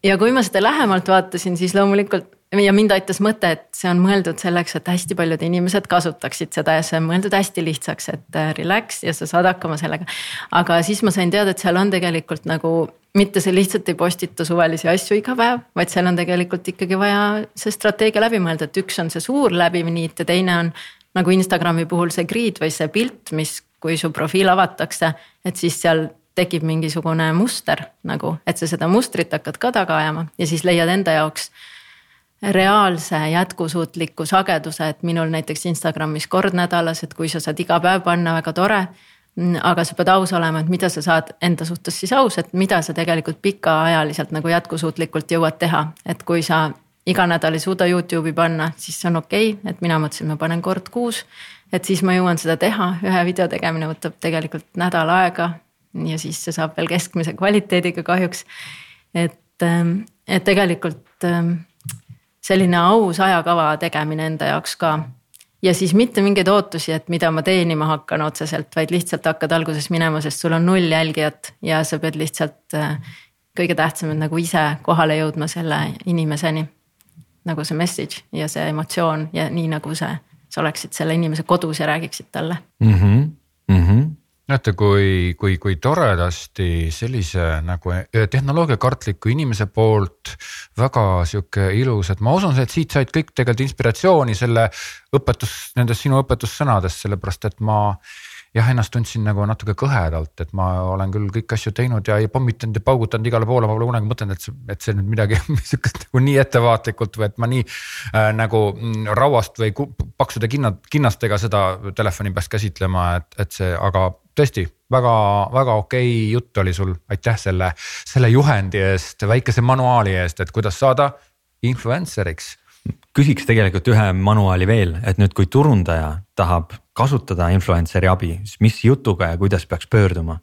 ja kui ma seda lähemalt vaatasin, siis loomulikult ja mind aitas mõte, et see on mõeldud selleks, et hästi paljud inimesed kasutaksid seda ja see on mõeldud hästi lihtsaks, et äh, relax ja sa saad hakkama sellega. aga siis ma sain teada, et seal on tegelikult nagu mitte see lihtsalt ei postita suvalisi asju iga päev, vaid seal on tegelikult ikkagi vaja see strateegia läbi mõelda, et üks on see suur läbiv niit ja teine on nagu Instagrami puhul see grid või see pilt, mis, kui su profiil avatakse, et siis seal tekib mingisugune muster nagu, et sa seda mustrit hakkad ka taga ajama ja siis leiad enda jaoks reaalse jätkusuutliku sageduse, et minul näiteks Instagramis kord nädalas, et kui sa saad iga päev panna, väga tore. aga sa pead aus olema, et mida sa saad enda suhtes siis aus, et mida sa tegelikult pikaajaliselt nagu jätkusuutlikult jõuad teha, et kui sa iga nädal ei suuda Youtube'i panna, siis see on okei okay., et mina mõtlesin, ma panen kord kuus. et siis ma jõuan seda teha, ühe video tegemine võtab tegelikult nädal aega ja siis see saab veel keskmise kvaliteediga kahjuks. et, et tegelikult selline aus ajakava tegemine enda jaoks ka. ja siis mitte mingeid ootusi, et mida ma teenima hakkan otseselt, vaid lihtsalt hakkad alguses minema, sest sul on null jälgijat ja sa pead lihtsalt äh, kõige tähtsam on nagu ise kohale jõudma selle inimeseni. nagu see message ja see emotsioon ja nii nagu see, sa oleksid selle inimese kodus ja räägiksid talle mm. -hmm. Mm -hmm näete, kui, kui, kui toredasti sellise nagu eh, tehnoloogiakartliku inimese poolt väga sihuke ilus, et ma usun, et siit said kõik tegelikult inspiratsiooni selle õpetus, nendest sinu õpetussõnadest, sellepärast et ma jah, ennast tundsin nagu natuke kõhedalt, et ma olen küll kõiki asju teinud ja pommitanud ja paugutanud igale poole, ma pole kunagi mõtelnud, et see, et see nüüd midagi sihukest nagu nii ettevaatlikult või et ma nii äh, nagu mm, rauast või paksude kinna, kinnastega seda telefoni peaks käsitlema, et, et see, aga tõesti väga-väga okei jutt oli sul, aitäh selle, selle juhendi eest, väikese manuaali eest, et kuidas saada influencer'iks küsiks tegelikult ühe manuaali veel, et nüüd, kui turundaja tahab kasutada influencer'i abi, siis mis jutuga ja kuidas peaks pöörduma?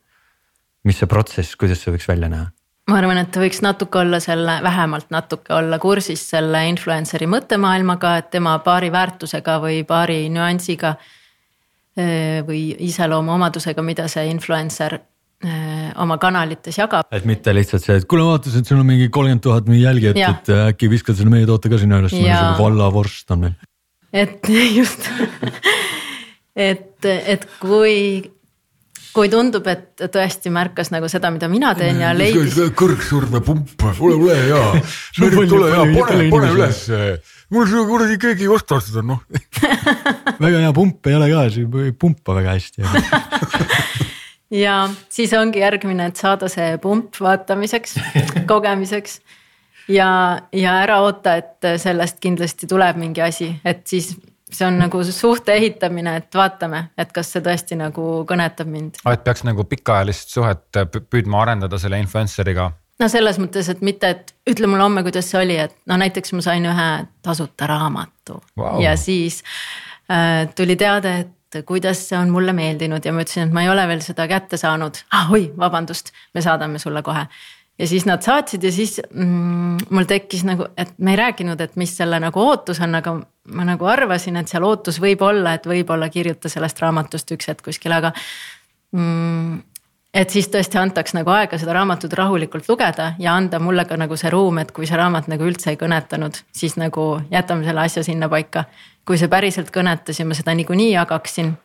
mis see protsess, kuidas see võiks välja näha? ma arvan, et ta võiks natuke olla selle, vähemalt natuke olla kursis selle influencer'i mõttemaailmaga, et tema paari väärtusega või paari nüansiga. Või iseloomuomadusega, mida see influencer oma kanalites jagab. et mitte lihtsalt see, et kuule vaatasin, et sul on mingi kolmkümmend tuhat jälgijat, et äkki viskad selle meie toote ka sinna üles, vallavorst on meil. et just et, et kui, kui tundub, et tõesti märkas nagu seda, mida mina teen ja leidis. kõrgsurme pump, ole, ole hea, tule ja pane, pane ülesse. mul seda kuradi keegi ei osta seda noh väga hea pump ei ole ka, see ei pumpa väga hästi ja siis ongi järgmine, et saada see pump vaatamiseks, kogemiseks ja, ja ära oota, et sellest kindlasti tuleb mingi asi, et siis see on nagu suhte ehitamine, et vaatame, et kas see tõesti nagu kõnetab mind. et peaks nagu pikaajalist suhet püüdma arendada selle influencer'iga? no selles mõttes, et mitte, et ütle mulle homme, kuidas see oli, et no näiteks ma sain ühe tasuta raamatu wow. ja siis äh, tuli teade, et kuidas see on mulle meeldinud ja ma ütlesin, et ma ei ole veel seda kätte saanud ah,. oi, vabandust, me saadame sulle kohe ja siis nad saatsid ja siis mm, mul tekkis nagu, et me ei rääkinud, et mis selle nagu ootus on, aga ma nagu arvasin, et seal ootus võib olla, et võib-olla kirjuta sellest raamatust üks hetk kuskil, aga mm, et siis tõesti antaks nagu aega seda raamatut rahulikult lugeda ja anda mulle ka nagu see ruum, et kui see raamat nagu üldse ei kõnetanud, siis nagu jätame selle asja sinnapaika. kui see päriselt kõnetas ja ma seda niikuinii jagaksin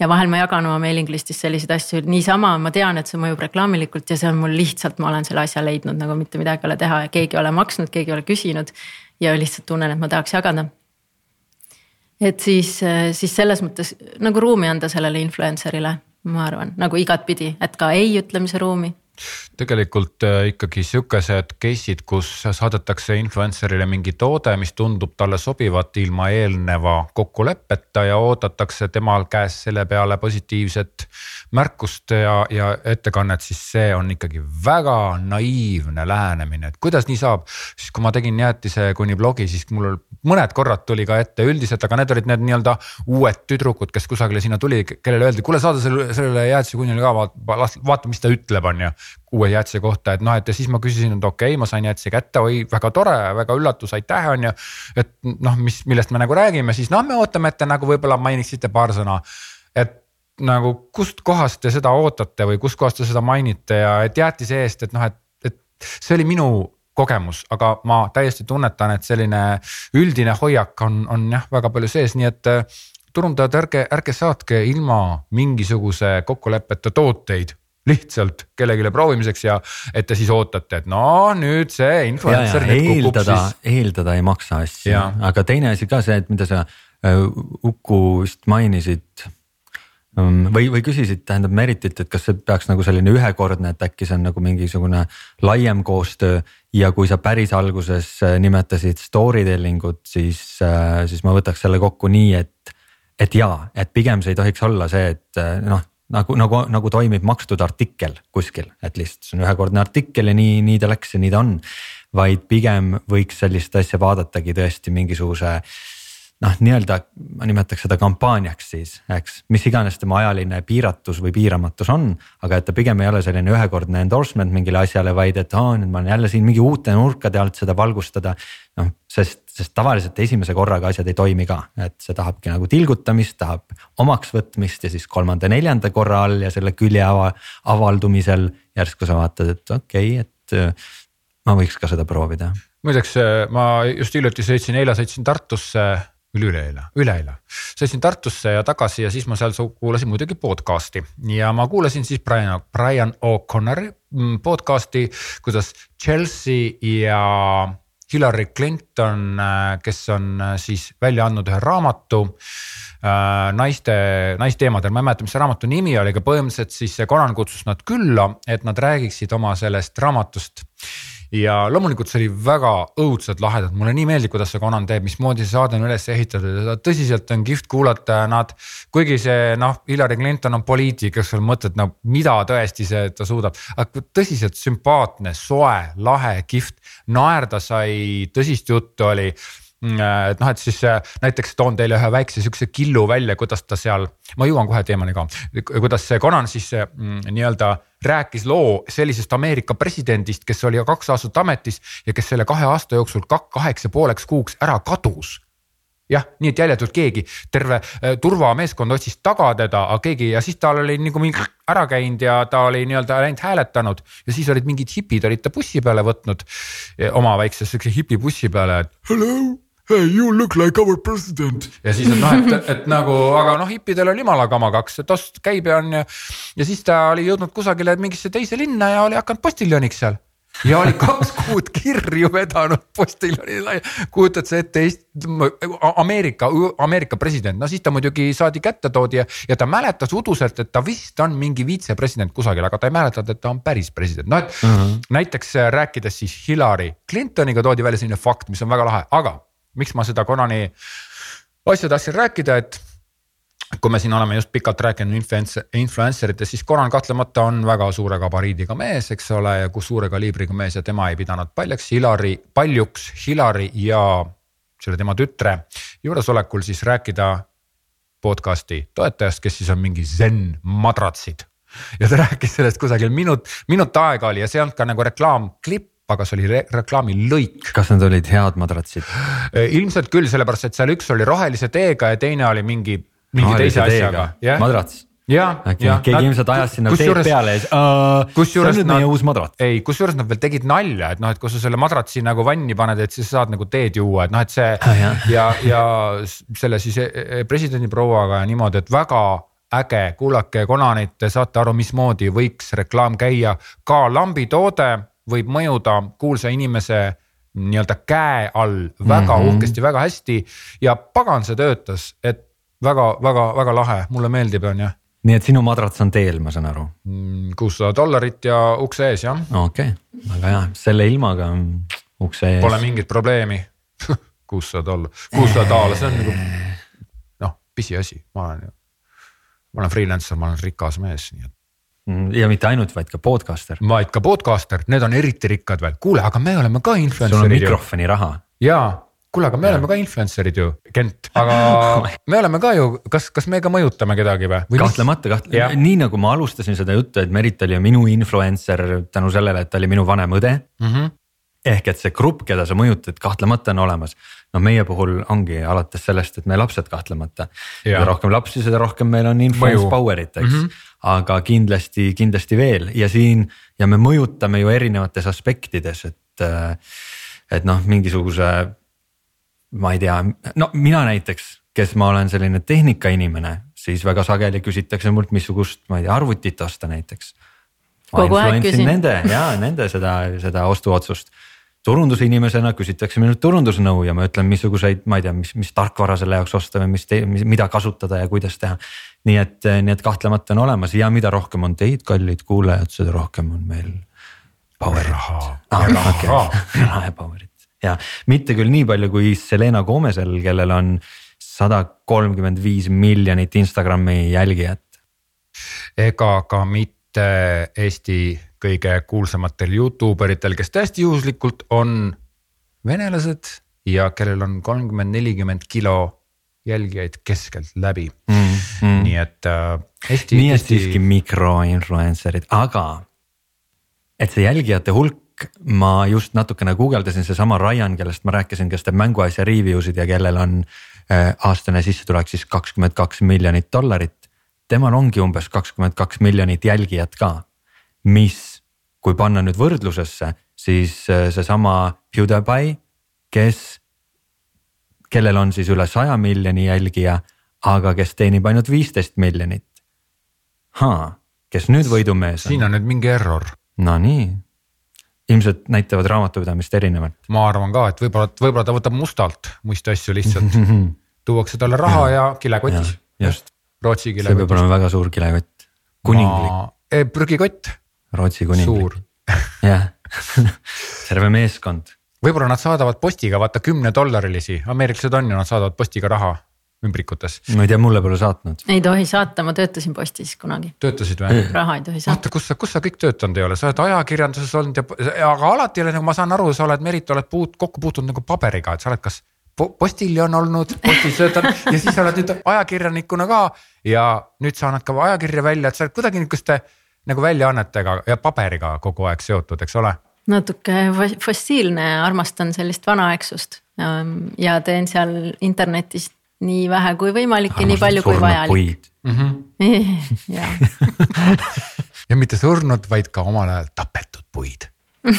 ja vahel ma jagan oma mailing list'is selliseid asju niisama, ma tean, et see mõjub reklaamilikult ja see on mul lihtsalt, ma olen selle asja leidnud nagu mitte midagi ei ole teha ja keegi ei ole maksnud, keegi ei ole küsinud. ja lihtsalt tunnen, et ma tahaks jagada. et siis, siis selles mõttes nagu ruumi anda sellele influencer'ile, ma arvan, nagu igatpidi, et ka ei ütlemise ruumi tegelikult äh, ikkagi sihukesed case'id, kus saadetakse influencer'ile mingi toode, mis tundub talle sobivat ilma eelneva kokkuleppeta ja oodatakse temal käest selle peale positiivset märkust ja, ja ettekannet, siis see on ikkagi väga naiivne lähenemine, et kuidas nii saab. siis kui ma tegin jäätise kuni blogi, siis mul mõned korrad tuli ka ette üldiselt, aga need olid need nii-öelda uued tüdrukud, kes kusagile sinna tuli, kellele öeldi, kuule saada selle, sellele jäätise kunile ka vaata, vaata, mis ta ütleb, on ju uue jäätise kohta, et noh, et ja siis ma küsisin, et okei okay,, ma sain jäätise kätte, oi väga tore, väga üllatus, aitäh, on ju. et noh, mis, millest me nagu räägime, siis noh, me ootame, et te nagu võib-olla mainiksite paar sõna. Nagu kustkohast te seda ootate või kustkohast te seda mainite ja et jäätise eest, et noh, et, et see oli minu kogemus, aga ma täiesti tunnetan, et selline üldine hoiak on, on jah, väga palju sees, nii et äh, turundajad, ärge, ärge saatke ilma mingisuguse kokkuleppeta tooteid lihtsalt kellelegi proovimiseks ja et te siis ootate, et no nüüd see influencer eeldada eeldada ei maksa Jaa., aga teine asi ka see, et mida sa äh, Uku vist mainisid või, või küsisid, tähendab Meritit, et kas see peaks nagu selline ühekordne, et äkki see on nagu mingisugune laiem koostöö ja kui sa päris alguses äh, nimetasid story telling ut, siis, siis ma võtaks selle kokku nii, et, et jaa, et pigem see ei tohiks olla see, et äh, noh nagu, nagu, nagu toimib makstud artikkel kuskil, et lihtsalt see on ühekordne artikkel ja nii, nii ta läks ja nii ta on. vaid pigem võiks sellist asja vaadatagi tõesti mingisuguse noh, nii-öelda ma nimetaks seda kampaaniaks siis, eks, mis iganes tema ajaline piiratus või piiramatus on, aga et ta pigem ei ole selline ühekordne endorsement mingile asjale, vaid et aa, nüüd ma olen jälle siin mingi uute nurkade alt seda valgustada. noh, sest, sest tavaliselt esimese korraga asjad ei toimi ka, et see tahabki nagu tilgutamist, tahab omaks võtmist ja siis kolmanda-neljanda korra all ja selle külje ava, avaldumisel järsku sa vaatad, et okei okay,, et äh, ma võiks ka seda proovida. Muideks ma just hiljuti sõitsin, eile sõitsin Tartusse, üleeile, üleeile. sõitsin Tartusse ja tagasi ja siis ma seal kuulasin muidugi podcast'i ja ma kuulasin siis Brian, Brian O'Connori mm, podcast'i, kuidas Chelsea ja Hillary Clinton, kes on äh, siis välja andnud ühe raamatu äh, naiste, naisteemadel, ma ei mäleta, mis see raamatu nimi oli, aga põhimõtteliselt siis Conan kutsus nad külla, et nad räägiksid oma sellest raamatust ja loomulikult see oli väga õudselt lahedalt, mulle nii meeldib, kuidas see Conan teeb, mismoodi see saade on üles ehitatud. Ja tõsiselt on kihvt kuulata ja nad. kuigi see noh, Hillary Clinton on poliitik, eks ole, mõtled no mida tõesti see ta suudab, aga tõsiselt sümpaatne, soe, lahe, kihvt, naerda sai, tõsist juttu oli Mm, et noh, et siis äh, näiteks toon teile ühe väikse sihukese killu välja, kuidas ta seal, ma jõuan kohe teemani ka, kuidas see Conan siis äh, mm, nii-öelda rääkis loo sellisest Ameerika presidendist, kes oli kaks aastat ametis ja kes selle kahe aasta jooksul kak- kaheksa pooleks kuuks ära kadus jah, nii et jäljetult keegi, terve äh, turvameeskond otsis taga teda, aga keegi ja siis tal oli nagu mingi ära käinud ja ta oli nii-öelda läinud hääletanud ja siis olid mingid hipid olid ta bussi peale võtnud. oma väikse siukse hipibussi peale, et Hello, hey you look like our president. ja siis, et noh, et, et nagu, aga noh, hippidel oli jumala kama kaks, et ost käib ja on ja. ja siis ta oli jõudnud kusagile mingisse teise linna ja oli hakanud postiljoniks seal ja oli kaks kuud kirju vedanud postiljonile, kujutad sa ette Eesti, Ameerika, Ameerika president, no siis ta muidugi saadi kätte toodi ja, ja ta mäletas uduselt, et ta vist on mingi viitsepresident kusagil, aga ta ei mäletanud, et ta on päris president, noh et mm -hmm. näiteks rääkides siis Hillary Clintoniga toodi välja selline fakt, mis on väga lahe, aga miks ma seda Conani asja tahtsin rääkida, et kui me siin oleme just pikalt rääkinud influencer, influencer itest, siis Conan kahtlemata on väga suure gabariidiga mees, eks ole, ja kus suure kaliibriga mees ja tema ei pidanud paljaks Hillary, paljuks Hillary ja selle tema tütre juuresolekul siis rääkida podcast'i toetajast, kes siis on mingi zen madratsid. ja ta rääkis sellest kusagil minut, minut aega oli ja see ei olnud ka nagu reklaamklipp, aga see oli re reklaamilõik. kas need olid head madratsid? ilmselt küll, sellepärast et seal üks oli rohelise teega ja teine oli mingi, mingi teise asjaga, jah. madrats, ja, äkki ja keegi ilmselt ajas sinna teed peale ja siis uh,, see on nüüd meie nad- uus madrats. ei, kusjuures nad veel tegid nalja, et noh, et kui sa selle madratsi nagu vanni paned, et siis saad nagu teed juua, et noh, et see Ah, jah. ja, ja selle siis eh, eh, presidendi prouaga ja niimoodi, et väga äge, kuulake Conanit, te saate aru, mismoodi võiks reklaam käia. ka lambitoode võib mõjuda kuulsa inimese nii-öelda käe all väga mm. -hmm. uhkesti, väga hästi ja pagan see töötas, et väga-väga-väga lahe, mulle meeldib, on ju nii et sinu madrats on teel, ma saan aru. kuussada dollarit ja ukse ees jah, okei okay., väga hea, selle ilmaga mm, ukse ees. pole mingit probleemi. kuussada dollarit, kuussada daala, see on nagu noh, pisiasi, ma olen ju, ma olen freelancer, ma olen rikas mees, nii et Mm, ja mitte ainult, vaid ka podcaster. vaid ka podcaster, need on eriti rikkad veel, kuule, aga me oleme ka sul on influencer'id mikrofoni raha. jaa, kuule, aga me oleme ka influencer'id ju, Kent, aga me oleme ka ju, kas, kas me ka mõjutame kedagi või, või? kahtlemata, kahtlemata, nii nagu ma alustasin seda juttu, et Merit oli minu influencer tänu sellele, et ta oli minu vanem õde Mm -hmm. Ehk et see grupp, keda sa mõjutad, kahtlemata on olemas. no meie puhul ongi alates sellest, et meie lapsed kahtlemata. Mida rohkem lapsi, seda rohkem meil on influence power'it, eks mm. -hmm. aga kindlasti, kindlasti veel ja siin ja me mõjutame ju erinevates aspektides, et äh, et noh, mingisuguse. ma ei tea, no mina näiteks, kes ma olen selline tehnikainimene, siis väga sageli küsitakse mult, missugust, ma ei tea, arvutit osta näiteks. kogu aeg küsin. Nende ja nende seda, seda ostuotsust turundusinimesena küsitakse minult turundusnõu ja ma ütlen, missuguseid, ma ei tea, mis, mis tarkvara selle jaoks osta või mis, mida kasutada ja kuidas teha. nii et, nii et kahtlemata on olemas ja mida rohkem on teid, kallid kuulajad, seda rohkem on meil. raha ah,. raha okay. ja power'it ja mitte küll nii palju kui Selena Gomez'el, kellel on sada kolmkümmend viis miljonit Instagrami jälgijat. ega ka mitte Eesti kõige kuulsamatel Youtube eritel, kes täiesti juhuslikult on venelased ja kellel on kolmkümmend, nelikümmend kilo jälgijaid keskeltläbi mm,. Mm. nii et äh, nii et siiski mikroinfluencer'id, aga et see jälgijate hulk, ma just natukene guugeldasin, seesama Ryan, kellest ma rääkisin, kes teeb mänguasja review sid ja kellel on äh, aastane sissetulek siis kakskümmend kaks miljonit dollarit. temal ongi umbes kakskümmend kaks miljonit jälgijat ka, mis kui panna nüüd võrdlusesse, siis äh, seesama PewDiePie, kes, kellel on siis üle saja miljoni jälgija, aga kes teenib ainult viisteist miljonit. kes nüüd võidumees on? siin on nüüd mingi error. Nonii, ilmselt näitavad raamatupidamist erinevalt. ma arvan ka, et võib-olla, võib-olla ta võtab mustalt muist asju lihtsalt tuuakse talle raha ja, ja kilekotis. just. Rootsi kilekotis. see peab olema väga suur kilekott, kuninglik ma.... Eh, prügikott Rootsi kuninglik. jah terve meeskond. võib-olla nad saadavad postiga vaata kümnedollarilisi, ameeriklased on ju, nad saadavad postiga raha ümbrikutes. ma ei tea, mulle pole saatnud. ei tohi saata, ma töötasin postis kunagi. töötasid või? raha ei tohi saata. vaata, kus sa, kus sa kõik töötanud ei ole, sa oled ajakirjanduses olnud ja, aga alati ei ole, nagu ma saan aru, sa oled, Merit, oled puut-, kokku puutunud nagu paberiga, et sa oled kas postiljon olnud, postis töötanud ja siis sa oled nüüd ajakirjanikuna ka ja nüüd sa annad ka ajakirja välja, et sa oled kuidagi niisuguste nagu väljaannetega ja paberiga kogu aeg seotud, eks ole? natuke fossiilne, armastan sellist vanaaegsust ja teen seal internetis nii vähe kui võimalik ja nii palju kui vajalik. Mm -hmm. ja ja mitte surnud, vaid ka omal ajal tapetud puid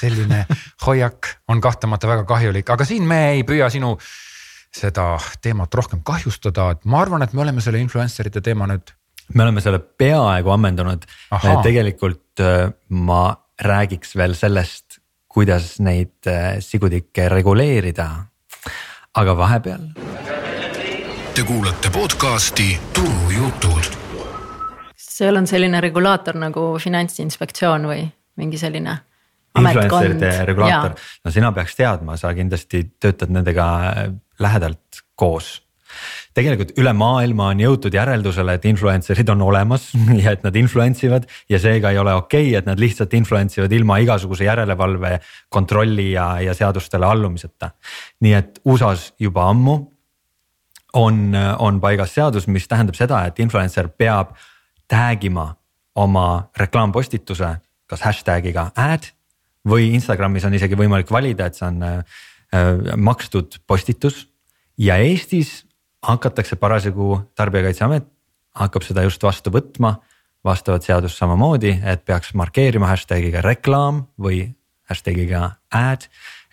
selline hoiak on kahtlemata väga kahjulik, aga siin me ei püüa sinu seda teemat rohkem kahjustada, et ma arvan, et me oleme selle influencer'ite teema nüüd me oleme selle peaaegu ammendanud, tegelikult äh, ma räägiks veel sellest, kuidas neid äh, sigutikke reguleerida. aga vahepeal. Te kuulate podcasti Turujutud. seal on selline regulaator nagu Finantsinspektsioon või mingi selline influencer'ide regulaator, no sina peaks teadma, sa kindlasti töötad nendega lähedalt koos tegelikult üle maailma on jõutud järeldusele, et influencer'id on olemas ja et nad influence ivad ja seega ei ole okei okay,, et nad lihtsalt influence ivad ilma igasuguse järelevalve, kontrolli ja, ja seadustele allumiseta. nii et USA-s juba ammu on, on paigas seadus, mis tähendab seda, et influencer peab tag ima oma reklaampostituse kas hashtag'iga ad või Instagramis on isegi võimalik valida, et see on äh, makstud postitus ja Eestis hakatakse parasjagu, tarbijakaitseamet hakkab seda just vastu võtma, vastavat seadust samamoodi, et peaks markeerima hashtag'iga reklaam või hashtag'iga ad.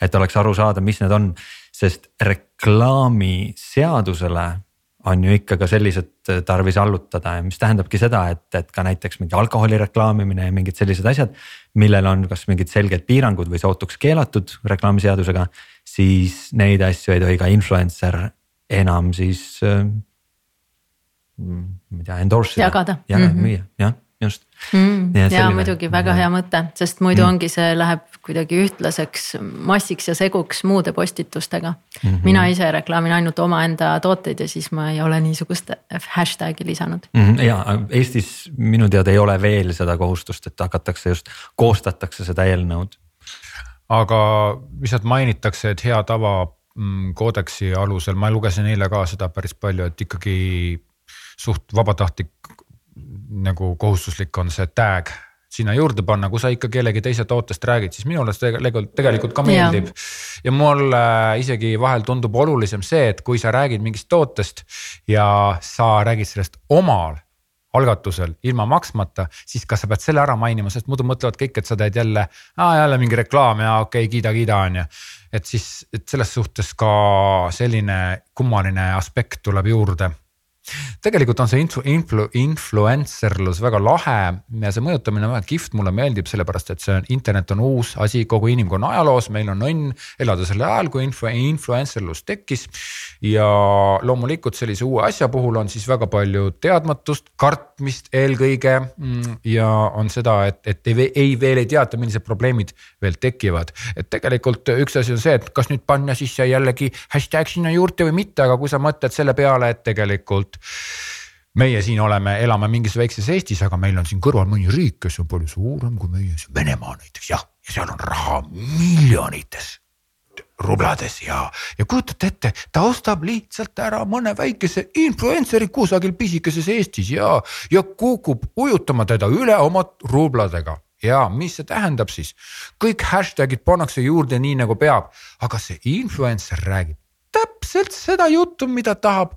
et oleks aru saada, mis need on, sest reklaamiseadusele on ju ikka ka sellised tarvis allutada mis tähendabki seda, et, et ka näiteks mingi alkoholi reklaamimine ja mingid sellised asjad. millel on kas mingid selged piirangud või sootuks keelatud reklaamiseadusega, siis neid asju ei tohi ka influencer enam siis äh, ma ei tea, endorse ida. jagada. jagada mm, -hmm. müüa, jah, just mm,. ja selline, muidugi väga ja. hea mõte, sest muidu mm. ongi, see läheb kuidagi ühtlaseks massiks ja seguks muude postitustega mm. -hmm. mina ise reklaamin ainult omaenda tooteid ja siis ma ei ole niisugust hashtag'i lisanud mm. -hmm. ja Eestis minu teada ei ole veel seda kohustust, et hakatakse just, koostatakse seda eelnõud aga lihtsalt mainitakse, et hea tava Mm, koodeksi alusel, ma lugesin eile ka seda päris palju, et ikkagi suht vabatahtlik nagu kohustuslik on see tag sinna juurde panna, kui sa ikka kellegi teise tootest räägid, siis minule see tegelikult, tegelikult ka meeldib. ja mulle isegi vahel tundub olulisem see, et kui sa räägid mingist tootest ja sa räägid sellest omal algatusel ilma maksmata, siis kas sa pead selle ära mainima, sest muidu mõtlevad kõik, et sa teed jälle, jälle mingi reklaam ja okei okay,, kiida, kiida on ju. Et siis, et selles suhtes ka selline kummaline aspekt tuleb juurde tegelikult on see influ, influ, influencerlus väga lahe ja see mõjutamine on väga kihvt, mulle meeldib, sellepärast et see on, internet on uus asi kogu inimkonna ajaloos, meil on õnn elada sel ajal, kui influ, influencerlus tekkis. ja loomulikult sellise uue asja puhul on siis väga palju teadmatust, kartmist eelkõige mm, ja on seda, et, et ei, ei veel ei teata, millised probleemid veel tekivad. et tegelikult üks asi on see, et kas nüüd panna sisse jällegi hashtag sinna juurde või mitte, aga kui sa mõtled selle peale, et tegelikult et meie siin oleme, elame mingis väikses Eestis, aga meil on siin kõrval mõni riik, kes on palju suurem kui meie, Venemaa näiteks jah, ja seal on raha miljonites rublades ja, ja kujutate ette, ta ostab lihtsalt ära mõne väikese influencer'i kusagil pisikeses Eestis ja, ja kukub ujutama teda üle oma rubladega. Ja mis see tähendab siis, kõik hashtag'id pannakse juurde nii nagu peab, aga see influencer räägib täpselt seda juttu, mida tahab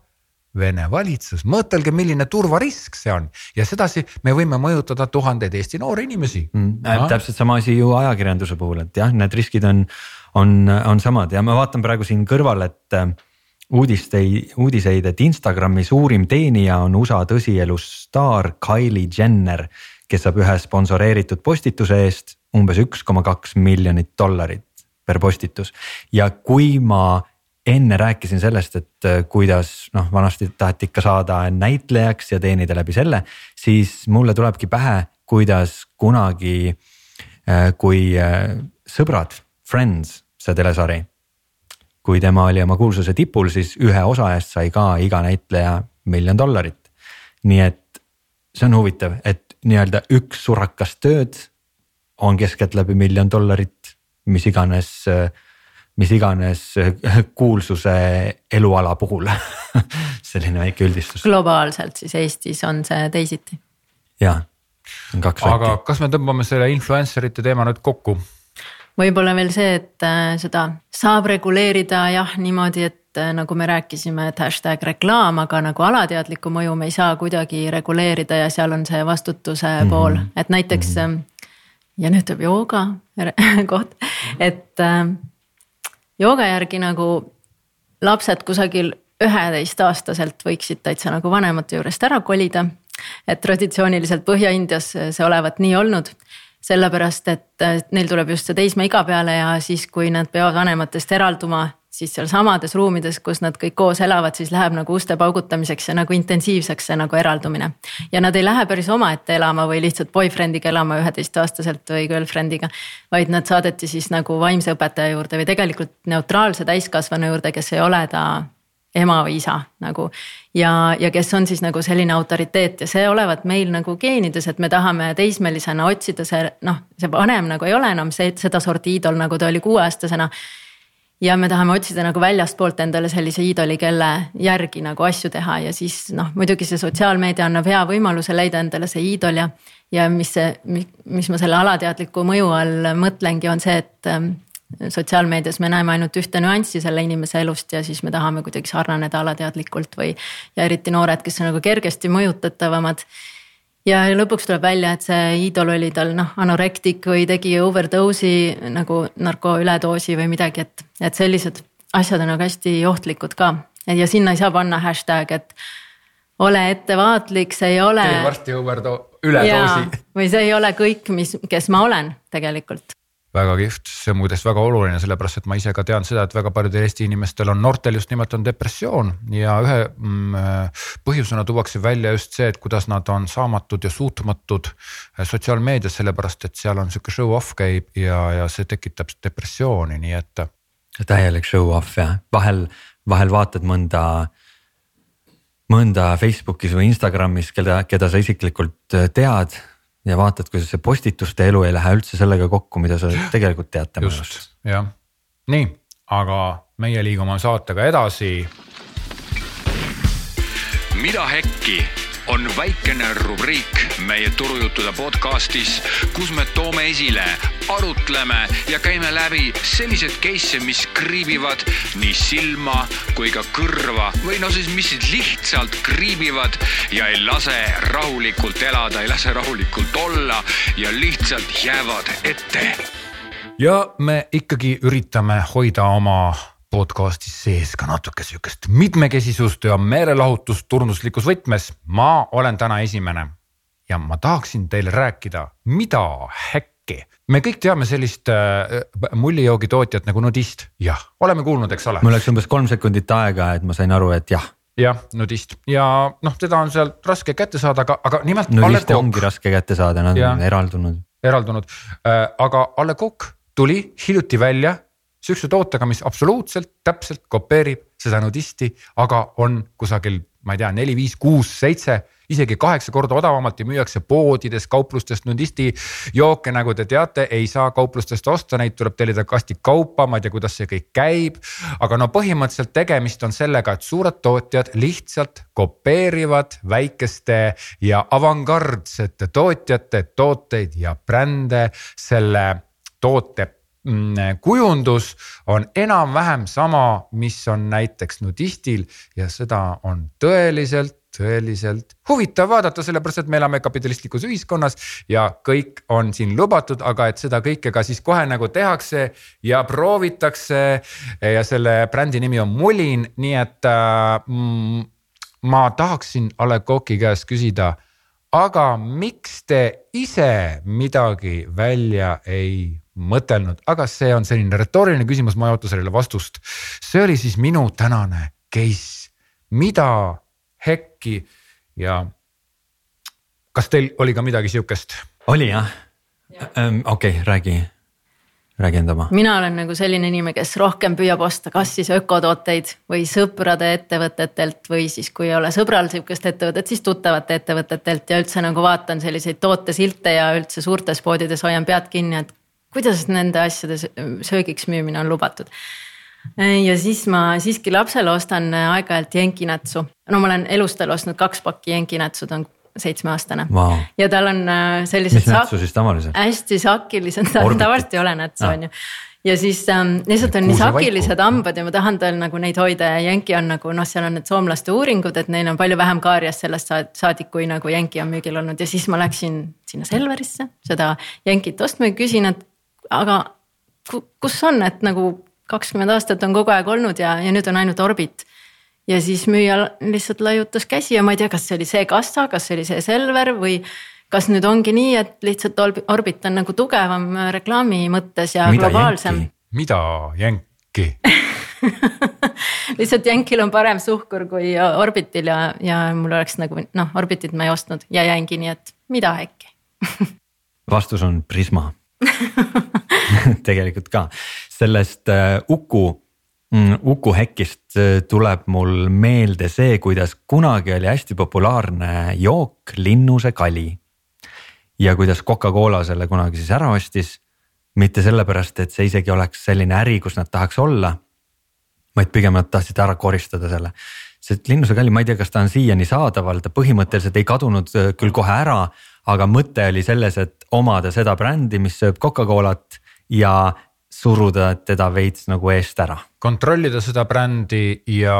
Vene valitsus, mõtelge, milline turvarisk see on. Ja sedasi me võime mõjutada tuhandeid Eesti noori inimesi. Mm,. Täpselt sama asi ju ajakirjanduse puhul, et jah, need riskid on, on, on samad. Ja ma vaatan praegu siin kõrval, et äh, uudistei, uudiseid, et Instagrami suurim teenija on USA tõsielus staar Kylie Jenner, kes saab ühe sponsoreeritud postituse eest umbes üks koma kaks miljonit dollarit per postitus. Ja kui ma enne rääkisin sellest, et äh, kuidas noh, vanasti taheti ikka saada näitlejaks ja teenida läbi selle, siis mulle tulebki pähe, kuidas kunagi, äh, kui äh, Sõbrad, Friends, see telesari. kui tema oli oma kuulsuse tipul, siis ühe osa eest sai ka iga näitleja miljon dollarit. nii et see on huvitav, et nii-öelda üks surakas tööd on keskeltläbi miljon dollarit, mis iganes äh, mis iganes kuulsuse eluala puhul selline väike üldistus. globaalselt siis Eestis on see teisiti. jah, on kaks väike. aga kas me tõmbame selle influencer ite teema nüüd kokku? võib-olla veel see, et äh, seda saab reguleerida jah, niimoodi, et äh, nagu me rääkisime, et hashtag reklaam, aga nagu alateadlikku mõju me ei saa kuidagi reguleerida ja seal on see vastutuse mm -hmm. pool, et näiteks mm. -hmm. ja nüüd tuleb jooga koht, et jooga järgi nagu lapsed kusagil üheteistaastaselt võiksid täitsa nagu vanemate juurest ära kolida. et traditsiooniliselt Põhja-Indias see olevat nii olnud sellepärast, et neil tuleb just see teismeiga peale ja siis, kui nad peavad vanematest eralduma, siis seal samades ruumides, kus nad kõik koos elavad, siis läheb nagu uste paugutamiseks ja nagu intensiivseks see nagu eraldumine. ja nad ei lähe päris omaette elama või lihtsalt boyfriend'iga elama üheteistaastaselt või girlfriend'iga. vaid nad saadeti siis nagu vaimse õpetaja juurde või tegelikult neutraalse täiskasvanu juurde, kes ei ole ta ema või isa nagu. ja, ja kes on siis nagu selline autoriteet ja see olevat meil nagu geenides, et me tahame teismelisena otsida see noh, see vanem nagu ei ole enam see, sedasorti iidol, nagu ta oli kuueaastasena ja me tahame otsida nagu väljastpoolt endale sellise iidoli, kelle järgi nagu asju teha ja siis noh, muidugi see sotsiaalmeedia annab hea võimaluse leida endale see iidol ja. ja mis see, mis ma selle alateadliku mõju all mõtlengi, on see, et ähm, sotsiaalmeedias me näeme ainult ühte nüanssi selle inimese elust ja siis me tahame kuidagi sarnaneda alateadlikult või. ja eriti noored, kes on nagu kergesti mõjutatavamad ja lõpuks tuleb välja, et see iidol oli tal noh, anorektik või tegi overdose'i nagu narko üledoosi või midagi, et, et sellised asjad on nagu hästi ohtlikud ka. ja sinna ei saa panna hashtag, et ole ettevaatlik, see ei ole. teen varsti overdo-, üledoosi. või see ei ole kõik, mis, kes ma olen tegelikult väga kihvt, see on muideks väga oluline, sellepärast et ma ise ka tean seda, et väga paljudel Eesti inimestel on, noortel just nimelt on depressioon. Ja ühe mm, põhjusena tuuakse välja just see, et kuidas nad on saamatud ja suutmatud äh, sotsiaalmeedias, sellepärast et seal on sihuke show-off käib ja, ja see tekitab depressiooni, nii et. täielik show-off jah, vahel, vahel vaatad mõnda mõnda Facebookis või Instagramis, keda, keda sa isiklikult äh, tead ja vaatad, kuidas see postituste elu ei lähe üldse sellega kokku, mida sa tegelikult tead tema elust. jah, nii, aga meie liigume saatega edasi. mida hekki on väikene rubriik meie turujuttude podcastis, kus me toome esile, arutleme ja käime läbi sellised case'e, mis kriibivad nii silma kui ka kõrva või no siis, mis lihtsalt kriibivad ja ei lase rahulikult elada, ei lase rahulikult olla ja lihtsalt jäävad ette. Ja me ikkagi üritame hoida oma podcast'is sees ka natuke sihukest mitmekesisust ja meelelahutust turnuslikus võtmes. ma olen täna esimene ja ma tahaksin teile rääkida, mida häkki. me kõik teame sellist äh, mullijoogi tootjat nagu Nudist, jah, oleme kuulnud, eks ole. mul läks umbes kolm sekundit aega, et ma sain aru, et jah jah, nudist ja noh, teda on sealt raske kätte saada, aga, aga nimelt. nudiste ongi raske kätte saada, nad on eraldunud. eraldunud äh,, aga A Le Coq tuli hiljuti välja sihukese tootega, mis absoluutselt täpselt kopeerib seda nudisti, aga on kusagil, ma ei tea, neli, viis, kuus, seitse, isegi kaheksa korda odavamalt ja müüakse poodides, kauplustest nudisti jooke, nagu te teate, ei saa kauplustest osta, neid tuleb tellida kasti kaupa, ma ei tea, kuidas see kõik käib. aga no põhimõtteliselt tegemist on sellega, et suured tootjad lihtsalt kopeerivad väikeste ja avangardsete tootjate tooteid ja brände selle toote kujundus on enam-vähem sama, mis on näiteks nudistil ja seda on tõeliselt tõeliselt huvitav vaadata, sellepärast et me elame kapitalistlikus ühiskonnas ja kõik on siin lubatud, aga et seda kõike ka siis kohe nagu tehakse ja proovitakse. ja selle brändi nimi on Mulin, nii et äh, mm, ma tahaksin A Le Coq'i käest küsida. aga miks te ise midagi välja ei mõtelnud, aga see on selline retooriline küsimus, ma ei oota sellele vastust. see oli siis minu tänane case, mida hekki ja kas teil oli ka midagi sihukest? oli jah ja., ähm, okei okay,, räägi, räägi enda oma. mina olen nagu selline inimene, kes rohkem püüab osta, kas siis ökotooteid või sõprade ettevõtetelt või siis, kui ei ole sõbral sihukest ettevõtet, siis tuttavate ettevõtetelt ja üldse nagu vaatan selliseid tootesilte ja üldse suurtes poodides hoian pead kinni, et kuidas nende asjade söögiks müümine on lubatud. ja siis ma siiski lapsele ostan aeg-ajalt jenkinätsu, no ma olen elustel ostnud kaks pakki jenkinätsu, ta on seitsmeaastane wow. ja tal on äh, sellised. mis nätsu siis tavaliselt? hästi sakilised, tavaliselt ei ole nätsu on ju ja siis ähm, lihtsalt on nii sakilised hambad ja ma tahan tal nagu neid hoida ja jänki on nagu noh, seal on need soomlaste uuringud, et neil on palju vähem kaariast sellest saadik, kui nagu jänki on müügil olnud ja siis ma läksin sinna Selverisse seda jänkit ostma ja küsin, et aga kus on, et nagu kakskümmend aastat on kogu aeg olnud ja, ja nüüd on ainult Orbit. ja siis müüja lihtsalt laiutas käsi ja ma ei tea, kas see oli see kassa, kas see oli see Selver või kas nüüd ongi nii, et lihtsalt Orbit on nagu tugevam reklaami mõttes ja mida globaalsem? mida jänki lihtsalt jänkil on parem suhkur kui Orbitil ja, ja mul oleks nagu noh, Orbitit ma ei ostnud ja jäingi nii, et mida äkki vastus on Prisma tegelikult ka, sellest äh, Uku mm, Uku Hekist äh, tuleb mul meelde see, kuidas kunagi oli hästi populaarne jook linnuse kali. ja kuidas Coca-Cola selle kunagi siis ära ostis. mitte sellepärast, et see isegi oleks selline äri, kus nad tahaks olla. vaid pigem nad tahtsid ära koristada selle. see linnuse kali, ma ei tea, kas ta on siiani saadaval, ta põhimõtteliselt ei kadunud äh, küll kohe ära aga mõte oli selles, et omada seda brändi, mis sööb Coca-Colat ja suruda teda veits nagu eest ära. kontrollida seda brändi ja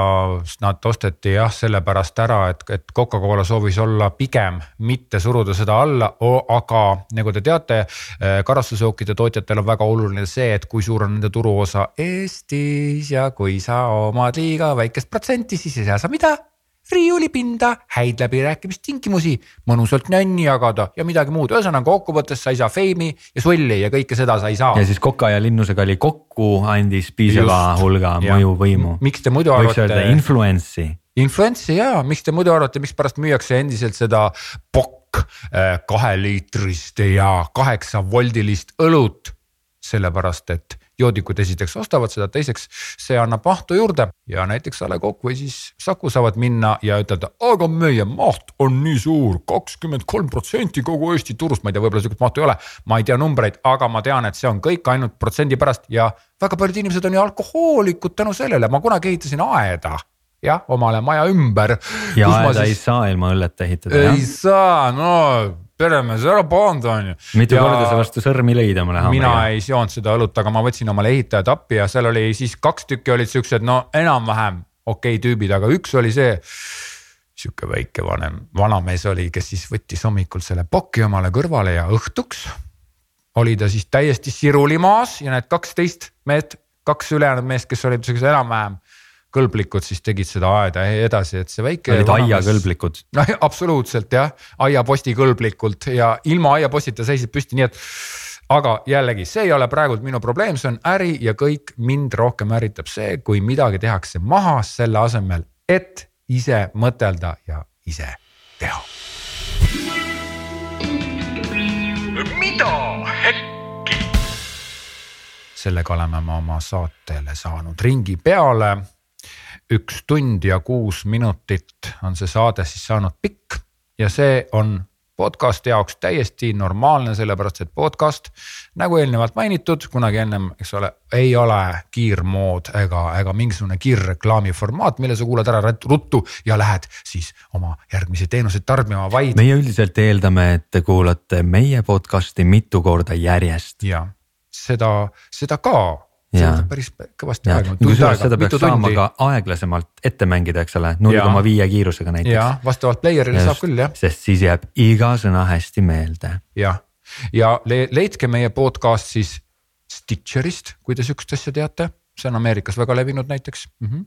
nad osteti jah, sellepärast ära, et, et Coca-Cola soovis olla pigem mitte suruda seda alla, aga nagu te teate, eh, karastusjookide tootjatel on väga oluline see, et kui suur on nende turuosa Eestis ja kui sa omad liiga väikest protsenti, siis ei saa sa mida riiulipinda, häid läbirääkimistingimusi, mõnusalt nänni jagada ja midagi muud, ühesõnaga kokkuvõttes sa ei saa feimi ja sulli ja kõike seda sa ei saa. ja siis Koka ja Linnusega oli kokku andis piisava Just, hulga mõjuvõimu. miks te muidu arvate? võiks öelda influence'i. Influence'i ja miks te muidu arvate, mikspärast müüakse endiselt seda pokk eh, kaheliitrist ja kaheksa voldilist õlut? sellepärast, et joodikud esiteks ostavad seda, teiseks see annab mahtu juurde ja näiteks A Le Coq või siis Saku saavad minna ja ütelda, aga meie maht on nii suur, kakskümmend kolm protsenti kogu Eesti turust, ma ei tea, võib-olla sihukest mahtu ei ole. ma ei tea numbreid, aga ma tean, et see on kõik ainult protsendi pärast ja väga paljud inimesed on ju alkohoolikud tänu sellele, ma kunagi ehitasin aeda jah, omale maja ümber. ja aeda siis... ei saa ilma õlleta ehitada. ei saa, no peremees, ära pahanda on ju. mitu ja korda sa vastu sõrmi lõid omale haamriga? mina ei seonud seda õlut, aga ma võtsin omale ehitajad appi ja seal oli siis kaks tükki olid siuksed no enam-vähem okei okay tüübid, aga üks oli see. sihuke väike vanem, vanamees oli, kes siis võttis hommikul selle poki omale kõrvale ja õhtuks oli ta siis täiesti siruli maas ja need kaksteist meest, kaks ülejäänud meest, kes olid siuksed enam-vähem kõlblikud, siis tegid seda aeda edasi, et see väike. olid aiakõlblikud. no absoluutselt jah, aiaposti kõlblikult ja ilma aiapostita seisid püsti, nii et. aga jällegi, see ei ole praegult minu probleem, see on äri ja kõik mind rohkem ärritab see, kui midagi tehakse maha selle asemel, et ise mõtelda ja ise teha. mida hekki? sellega oleme me oma saatele saanud ringi peale üks tund ja kuus minutit on see saade siis saanud pikk ja see on podcast'i jaoks täiesti normaalne, sellepärast et podcast nagu eelnevalt mainitud, kunagi ennem, eks ole, ei ole kiirmood ega, ega mingisugune kiirreklaami formaat, mille sa kuulad ära ruttu ja lähed siis oma järgmisi teenuseid tarbima, vaid. meie üldiselt eeldame, et te kuulate meie podcast'i mitu korda järjest. ja seda, seda ka see võtab päris kõvasti aega. kusjuures seda peaks saama ka aeglasemalt ette mängida, eks ole, null koma viie kiirusega näiteks. jah, vastavalt player'ile saab küll jah. sest siis jääb iga sõna hästi meelde. jah, ja le leidke meie podcast siis Stitcherist, kui te sihukest asja teate, see on Ameerikas väga levinud näiteks mm. -hmm.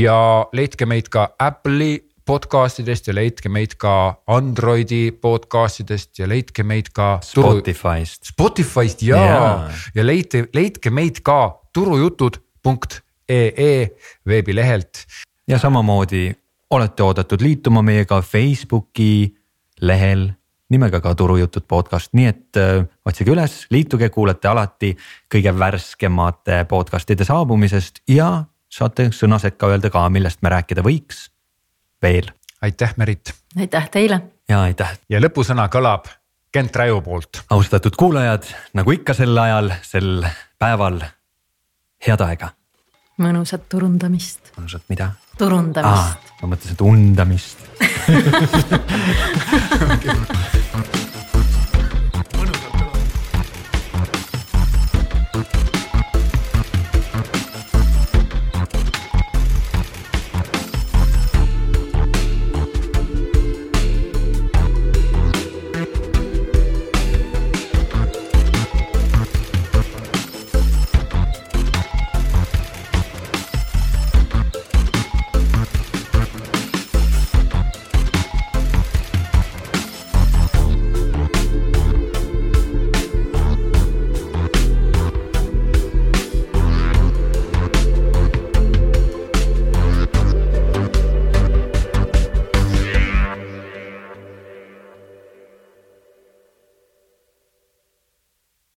ja leidke meid ka Apple'i podcast idest ja leidke meid ka Androidi podcast idest ja leidke meid ka. Spotify'st. Spotify'st ja yeah., ja leidke, leidke meid ka turujutud.ee veebilehelt. ja samamoodi olete oodatud liituma meiega Facebooki lehel nimega ka Turujutud podcast, nii et öö, äh, otsige üles, liituge, kuulete alati kõige värskemate podcast'ide saabumisest ja saate sõna sekka öelda ka, millest me rääkida võiks veel. aitäh, Merit. aitäh teile. ja aitäh. ja lõpusõna kõlab Kent Räju poolt. austatud kuulajad, nagu ikka sel ajal, sel päeval, head aega. mõnusat turundamist. mõnusat mida? turundamist. ma mõtlesin, et undamist